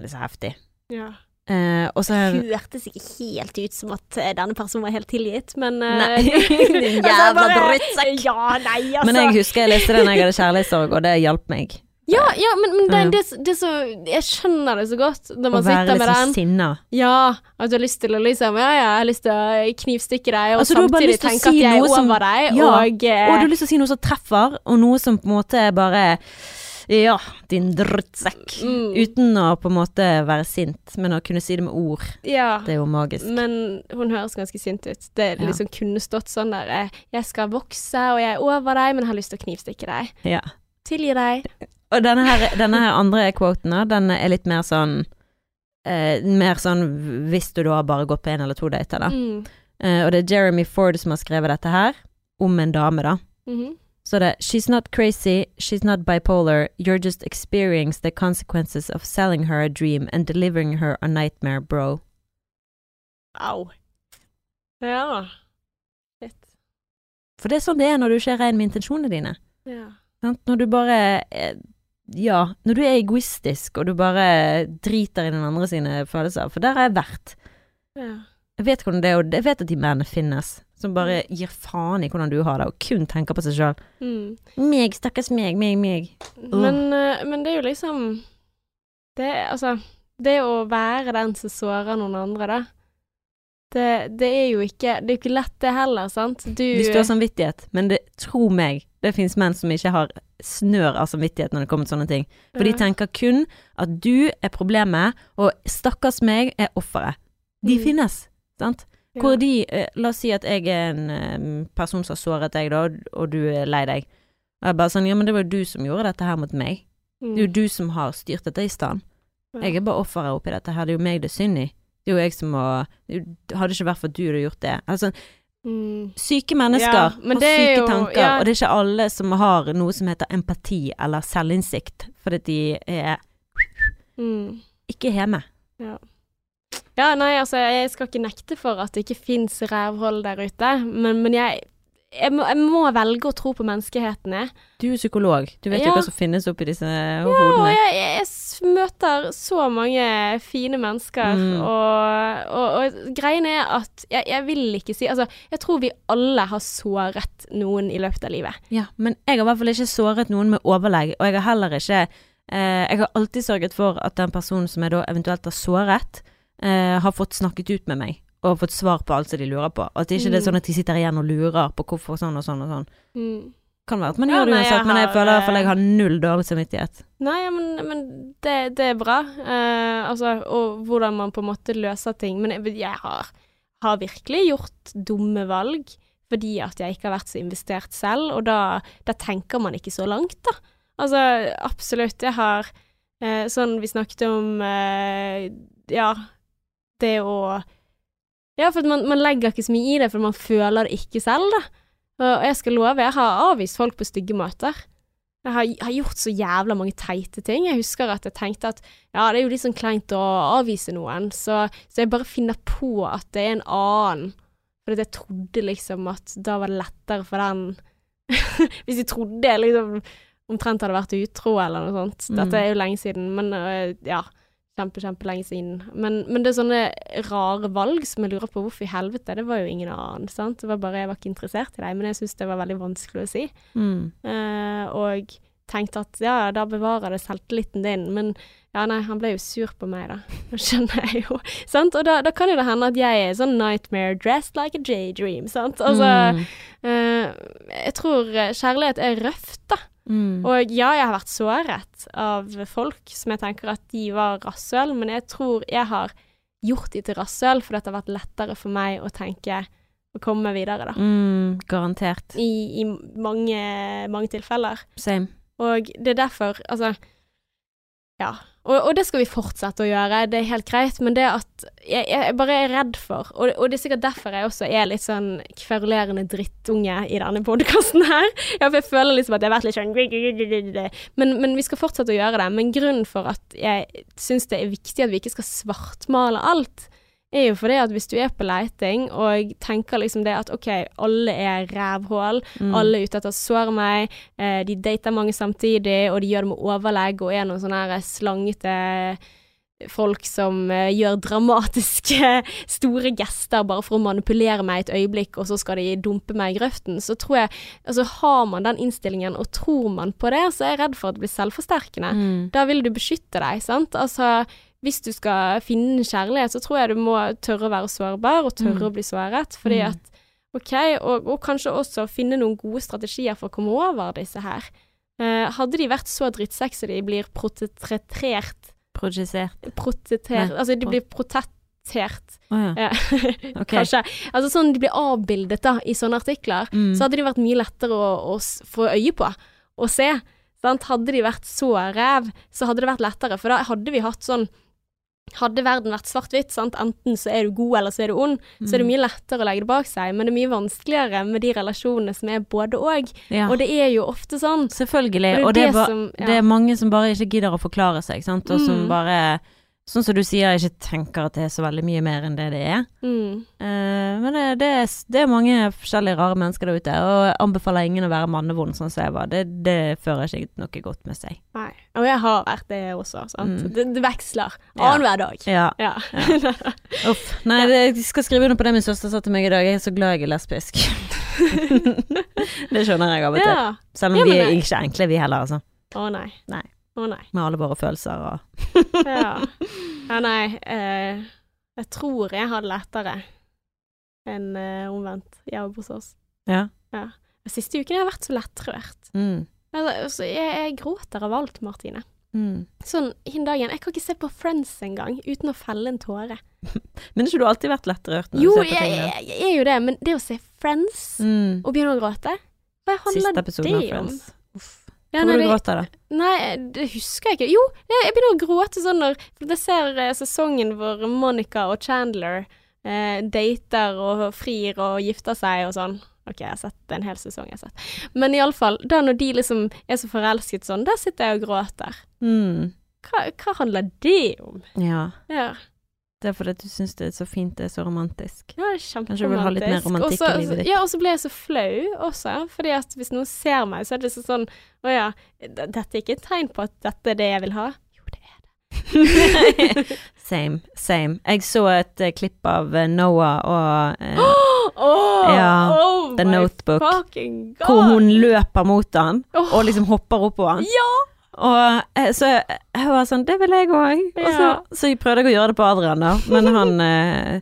Det er så heftig. Ja. Eh, og så har hørtes ikke helt ut som at eh, denne personen var helt tilgitt, men eh, Nei, din altså, jævla bare- drittsekk. Ja, nei, altså. Men jeg husker jeg leste den jeg hadde kjærlighetssorg, og det hjalp meg. Ja, ja, men, men det, det, det så Jeg skjønner det så godt når Å man sitter med litt være litt sinna. Ja, at du har lyst til å liksom Ja, ja, jeg har lyst til å knivstikke deg, og Altså, samtidig tenke si at jeg er som- over deg, Ja, og eh, Og du har lyst til å si noe som treffer, og noe som på en måte er bare Ja, din drittsekk. mm, Uten å på en måte være sint, men å kunne si det med ord. Ja. Det er jo magisk. Men hun høres ganske sint ut. Det Ja. liksom kunne stått sånn der eh, Jeg skal vokse, og jeg er over deg, men har lyst til å knivstikke deg. Ja. Tilgi deg. Og denne her, denne her andre quoten, den er litt mer sånn eh, Mer sånn hvis du da har bare gått på én eller to dater, da. Mm. Eh, og det er Jeremy Ford som har skrevet dette her, om en dame, da. Mhm. Så det er She's not crazy, she's not bipolar, you're just experiencing the consequences of selling her a dream and delivering her a nightmare, bro. Au. Ja. Shit. For det er sånn det er når du ikke er rein med intensjonene dine. Ja. Når du bare eh, Ja, når du er egoistisk og du bare driter i den andre sine følelser, for der har jeg vært. ja. Jeg vet hvordan det er, og jeg vet at de mennene finnes, som bare gir faen i hvordan du har det, og kun tenker på seg sjøl. Mm. Meg, stakkars meg, meg, meg. Men, eh, men det er jo liksom Det altså Det å være den som sårer noen andre, da. Det, det er jo ikke Det er ikke lett, det heller, sant? Du Hvis du har samvittighet, men det, tro meg, det fins menn som ikke har snør av samvittighet når det kommer til sånne ting. For de tenker kun at du er problemet, og stakkars meg er offeret. De Mm. finnes, sant? Hvor de eh, La oss si at jeg er en eh, person som har såret deg, da, og du er lei deg. Og jeg bare sånn Ja, men det var jo du som gjorde dette her mot meg. Mm. Det er jo du som har styrt dette i stand. Jeg er bare offeret oppi dette her. Det er jo meg det er synd i. Det er jo jeg som må Hadde ikke vært for at du hadde gjort det. Altså, mm. syke mennesker Ja, har syke jo- tanker, ja. og det er ikke alle som har noe som heter empati eller selvinnsikt, fordi de er Mm. ikke hjemme. Ja, nei, altså, jeg skal ikke nekte for at det ikke fins rævhold der ute, men, men jeg, jeg, må, jeg må velge å tro på menneskeheten, jeg. Du er psykolog, du vet jo hva som finnes oppi disse Og hodene. Ja, jeg, jeg s- møter så mange fine mennesker, Mm. og, og, og greien er at jeg, jeg vil ikke si Altså, jeg tror vi alle har såret noen i løpet av livet. Ja, men jeg har i hvert fall ikke såret noen med overlegg, og jeg har heller ikke eh, Jeg har alltid sørget for at den personen som jeg da eventuelt har såret, eh, har fått snakket ut med meg, og fått svar på alt som de lurer på. At det ikke mm. er sånn at de sitter igjen og lurer på hvorfor sånn og sånn og sånn. Mm. Kan være at man gjør det uansett, jeg men jeg har, føler i hvert fall jeg eh, har null dårlig samvittighet. Nei, men, men det, det er bra. Eh, altså, og hvordan man på en måte løser ting. Men jeg, jeg har, har virkelig gjort dumme valg fordi at jeg ikke har vært så investert selv, og da, da tenker man ikke så langt, da. Altså, absolutt. Jeg har eh, Sånn vi snakket om eh, Ja, det å Ja, for man, man legger ikke så mye i det, for man føler det ikke selv, da. Og jeg skal love, jeg har avvist folk på stygge måter. Jeg har, har gjort så jævla mange teite ting. Jeg husker at jeg tenkte at ja, det er jo litt sånn kleint å avvise noen, så, så jeg bare finner på at det er en annen. For jeg trodde liksom at da var det lettere for den Hvis jeg trodde jeg liksom omtrent hadde vært utro eller noe sånt. Mm. Dette er jo lenge siden, men øh, ja. Kjempe, kjempelenge siden. Men, men det er sånne rare valg som jeg lurer på hvorfor i helvete. Det var jo ingen annen, sant. Det var bare jeg var ikke interessert i deg, men jeg syns det var veldig vanskelig å si. Mm. Uh, og tenkte at ja, da bevarer det selvtilliten din, men ja, nei, han ble jo sur på meg, da. Det skjønner jeg jo. sant? Og da, da kan jo det hende at jeg er sånn nightmare dressed like a J-dream, sant. Altså, Mm. uh, jeg tror kjærlighet er røft, da. Mm. Og ja, jeg har vært såret av folk som jeg tenker at de var rasshøl, men jeg tror jeg har gjort de til rasshøl fordi det har vært lettere for meg å tenke å komme videre, da. Mm, garantert. I, i mange, mange tilfeller. Same. Og det er derfor, altså Ja. Og, og det skal vi fortsette å gjøre, det er helt greit, men det at jeg, jeg bare er redd for og, og det er sikkert derfor jeg også er litt sånn kverulerende drittunge i denne podkasten her. Ja, for jeg føler liksom at jeg har vært litt sånn men, men vi skal fortsette å gjøre det. Men grunnen for at jeg syns det er viktig at vi ikke skal svartmale alt, er jo fordi at hvis du er på leiting og tenker liksom det at OK, alle er rævhål, Mm. alle er ute etter å såre meg, eh, de dater mange samtidig, og de gjør det med overlegg og er noen sånne slangete folk som eh, gjør dramatiske, store gester bare for å manipulere meg et øyeblikk, og så skal de dumpe meg i grøften, så tror jeg Altså, har man den innstillingen, og tror man på det, så er jeg redd for at det blir selvforsterkende. Mm. Da vil du beskytte deg, sant. Altså, hvis du skal finne kjærlighet, så tror jeg du må tørre å være sårbar, og tørre Mm. å bli såret. Fordi Mm. at OK, og, og kanskje også finne noen gode strategier for å komme over disse her. Eh, hadde de vært så drittsekk så de blir protetert Projisert. Protetert Altså, de blir protettert. Oh, ja. Ja, Ok. kanskje. Altså sånn de blir avbildet da, i sånne artikler. Mm. Så hadde de vært mye lettere å, å få øye på og se. Sant? Hadde de vært så ræv, så hadde det vært lettere, for da hadde vi hatt sånn hadde verden vært svart-hvitt, sant? enten så er du god eller så er du ond, så er det Mm. mye lettere å legge det bak seg, men det er mye vanskeligere med de relasjonene som er både og. ja. Og det er jo ofte sånn. Selvfølgelig. Og Og det er er det som- ja. det er mange som bare ikke gidder å forklare seg, sant, og som Mm. bare Sånn som du sier, jeg ikke tenker at det er så veldig mye mer enn det det er. Mm. Uh, men det, det, er, det er mange forskjellige rare mennesker der ute, og jeg anbefaler ingen å være mannevond sånn som jeg var. Det, det fører ikke noe godt med seg. Nei. Og jeg har vært det også, sant. Mm. Det, det veksler. Ja. Annenhver dag. Ja. Ja. Uff. Nei, jeg skal skrive under på det min søster sa til meg i dag. Jeg er så glad jeg er lesbisk. det skjønner jeg av og til. ja. Selv om Ja, vi er ikke enkle, vi heller, altså. Å nei. Nei. Å nei. Med alle våre følelser og Ja. ja nei. Eh, jeg tror jeg har det lettere enn eh, omvendt jobb hos oss. Ja. De siste ukene har vært så lettrørt. Mm. Altså, altså, jeg, jeg gråter av alt, Martine. Mm. Sånn hin dagen. Jeg kan ikke se på Friends engang uten å felle en tåre. Men har ikke du alltid vært lettrørt når Jo, du ser på jeg, jeg, jeg er jo det, men det å se Friends Mm. og begynne å gråte Hva handler Siste episode av det om? Friends. Uff. Ja, nei, du gråter da? Nei, det husker jeg ikke. Jo, jeg, begynner å gråte sånn når For jeg ser eh, sesongen hvor Monica og Chandler eh, dater og frir og gifter seg og sånn. Ok, jeg har sett en hel sesong, jeg har sett. Men iallfall, da når de liksom er så forelsket sånn, der sitter jeg og gråter. Mm. Hva, hva handler det om? Ja. Ja, Det er fordi du syns det er så fint, det er så romantisk. ja det er Kanskje du vil ha litt mer romantikk også, i livet ditt. Ja, og så blir jeg så flau også, fordi at hvis noen ser meg, så er det så sånn Å ja, dette er ikke et tegn på at dette er det jeg vil ha. Jo, det er det. same, same. Jeg så et uh, klipp av uh, Noah og uh, Åh, Ja, oh The Notebook, hvor hun løper mot han oh. og liksom hopper opp på han. Ja! Og eh, så jeg, var sånn Det vil jeg òg. Ja. så, så jeg prøvde å gjøre det på Adrian, da, men han eh,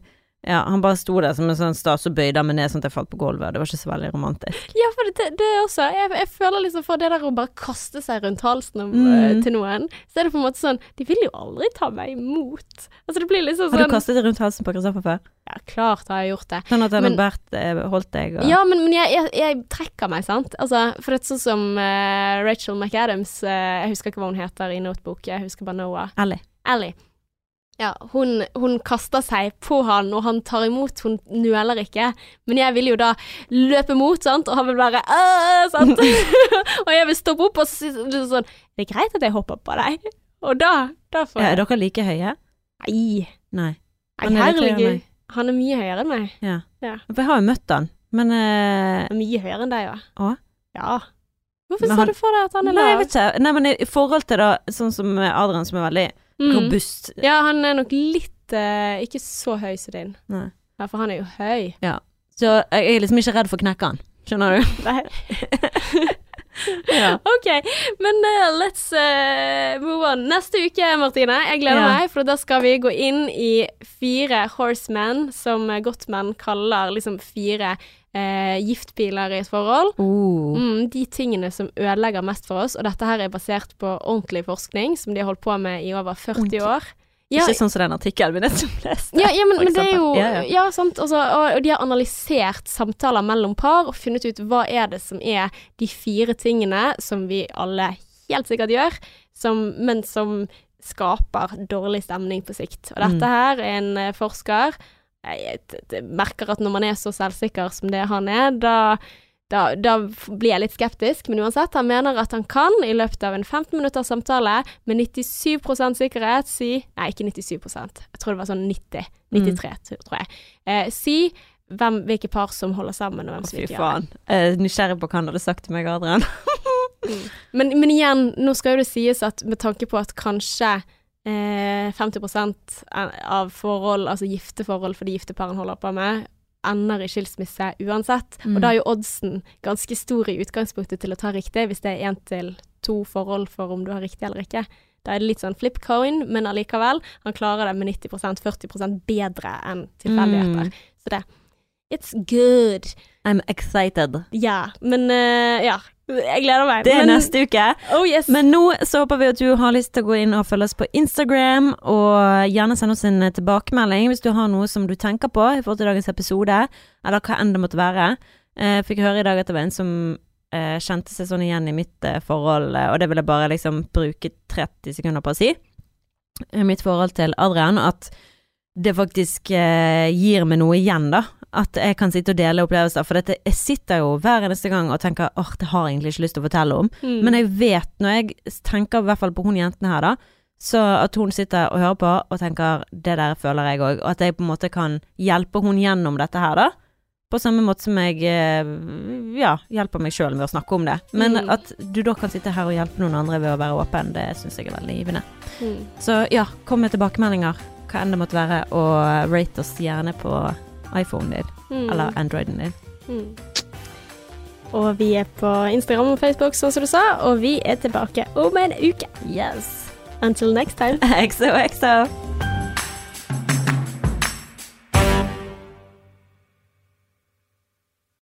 Ja, han bare sto der som en sånn stas og bøyde meg ned sånn at jeg falt på gulvet. Det var ikke så veldig romantisk. Ja, for det, det også jeg, jeg føler liksom for det der å bare kaste seg rundt halsen om, Mm. eh, til noen, så er det på en måte sånn De vil jo aldri ta meg imot. Altså, det blir liksom sånn Har sånn du kastet deg rundt halsen på Kristoffer før? Ja, klart har jeg gjort det. Sånn at han har eh, holdt deg og Ja, men, men jeg, jeg, jeg trekker meg, sant. Altså, for det er sånn som uh, Rachel McAdams uh, Jeg husker ikke hva hun heter i Notebook, jeg husker bare Noah. Ellie. Ellie. Ja, hun, hun kaster seg på han, og han tar imot, hun nøler ikke. Men jeg vil jo da løpe mot, sant, og han vil bare sant? Og jeg vil stoppe opp og si sånn Det er greit at jeg hopper på deg. Og da, da får Ja, er dere like høye? Nei. Nei. Han litt herregud. Han er mye høyere enn meg. Ja. Ja. For jeg har jo møtt han, men uh... Han mye høyere enn deg, ja. Å? Ja. Hvorfor Men sa han- du for deg at han er Nei, jeg vet ikke. Nei, men i forhold til da, sånn som Adrian, som er veldig Mm. robust Ja, han er nok litt eh, Ikke så høy som din. Nei. Ja, for han er jo høy. Så jeg er liksom ikke redd for å knekke han. Skjønner du? Nei. Ja. OK, men uh, let's uh, move on. Neste uke, Martine, jeg gleder Ja. meg, for da skal vi gå inn i fire horsemen, som Gottman kaller liksom fire eh, giftpiler i et forhold. Oh. Mm, de tingene som ødelegger mest for oss, og dette her er basert på ordentlig forskning som de har holdt på med i over 40 Ordentlig. år. Ja, Ikke sånn som den artikkelen vi nettopp leste. ja, ja, men, men det er jo. Ja, Ja, ja. sant. Også, og, og de har analysert samtaler mellom par og funnet ut hva er det som er de fire tingene som vi alle helt sikkert gjør, som, men som skaper dårlig stemning på sikt. Og Mm. dette her er en eh, forsker jeg, merker at når man er så selvsikker som det han er, da, da, da blir jeg litt skeptisk. Men uansett, han mener at han kan i løpet av en 15 minutters samtale med 97% sikkerhet si Nei, ikke 97% jeg tror det var sånn 90. 93, tror jeg. Eh, si hvem, hvilke par som holder sammen, og hvem som fy ikke gjør det. faen. Jeg er nysgjerrig på hva han hadde sagt til meg, Adrian. Men, men igjen, nå skal jo det sies at med tanke på at kanskje eh, 50% av forhold, altså gifteforhold for de gifte parene holder på med, ender i skilsmisse uansett. Mm. Og da er jo oddsen ganske stor i utgangspunktet til å ta riktig, hvis det er én til to forhold for om du har riktig eller ikke. Da er det litt sånn flip coin, men allikevel, han klarer det med 90% 40% bedre enn tilfeldigheter. Mm. Så det It's good. I'm excited. Ja. Men uh, ja. Jeg gleder meg. Det er men, neste uke. Oh yes. Men nå så håper vi at du har lyst til å gå inn og følge oss på Instagram, og gjerne sende oss en eh, tilbakemelding hvis du har noe som du tenker på i forhold til dagens episode, eller hva enn det måtte være. Eh, Jeg fikk høre i dag at det var en som eh, kjente seg sånn igjen i mitt eh, forhold, eh, og det vil jeg bare liksom bruke 30 sekunder på å si. Eh, Mitt forhold til Adrian, at det faktisk eh, gir meg noe igjen, da. At jeg kan sitte og dele opplevelser. For dette, jeg sitter jo hver eneste gang og tenker åh, det har jeg egentlig ikke lyst til å fortelle om. Mm. Men jeg vet, når jeg tenker i hvert fall på hun jentene her, da, så at hun sitter og hører på og tenker det der føler jeg òg, og at jeg på en måte kan hjelpe hun gjennom dette her, da. På samme måte som jeg eh, ja, hjelper meg sjøl med å snakke om det. Men Mm. at du da kan sitte her og hjelpe noen andre ved å være åpen, det syns jeg er veldig givende. Mm. Så ja, kom med tilbakemeldinger, hva enn det måtte være, og rate oss gjerne på iPhonen din, Mm. eller Androiden din. Mm. Og vi er på Instagram og Facebook, sånn som du sa, og vi er tilbake om en uke. Yes. Until next time. XOXO.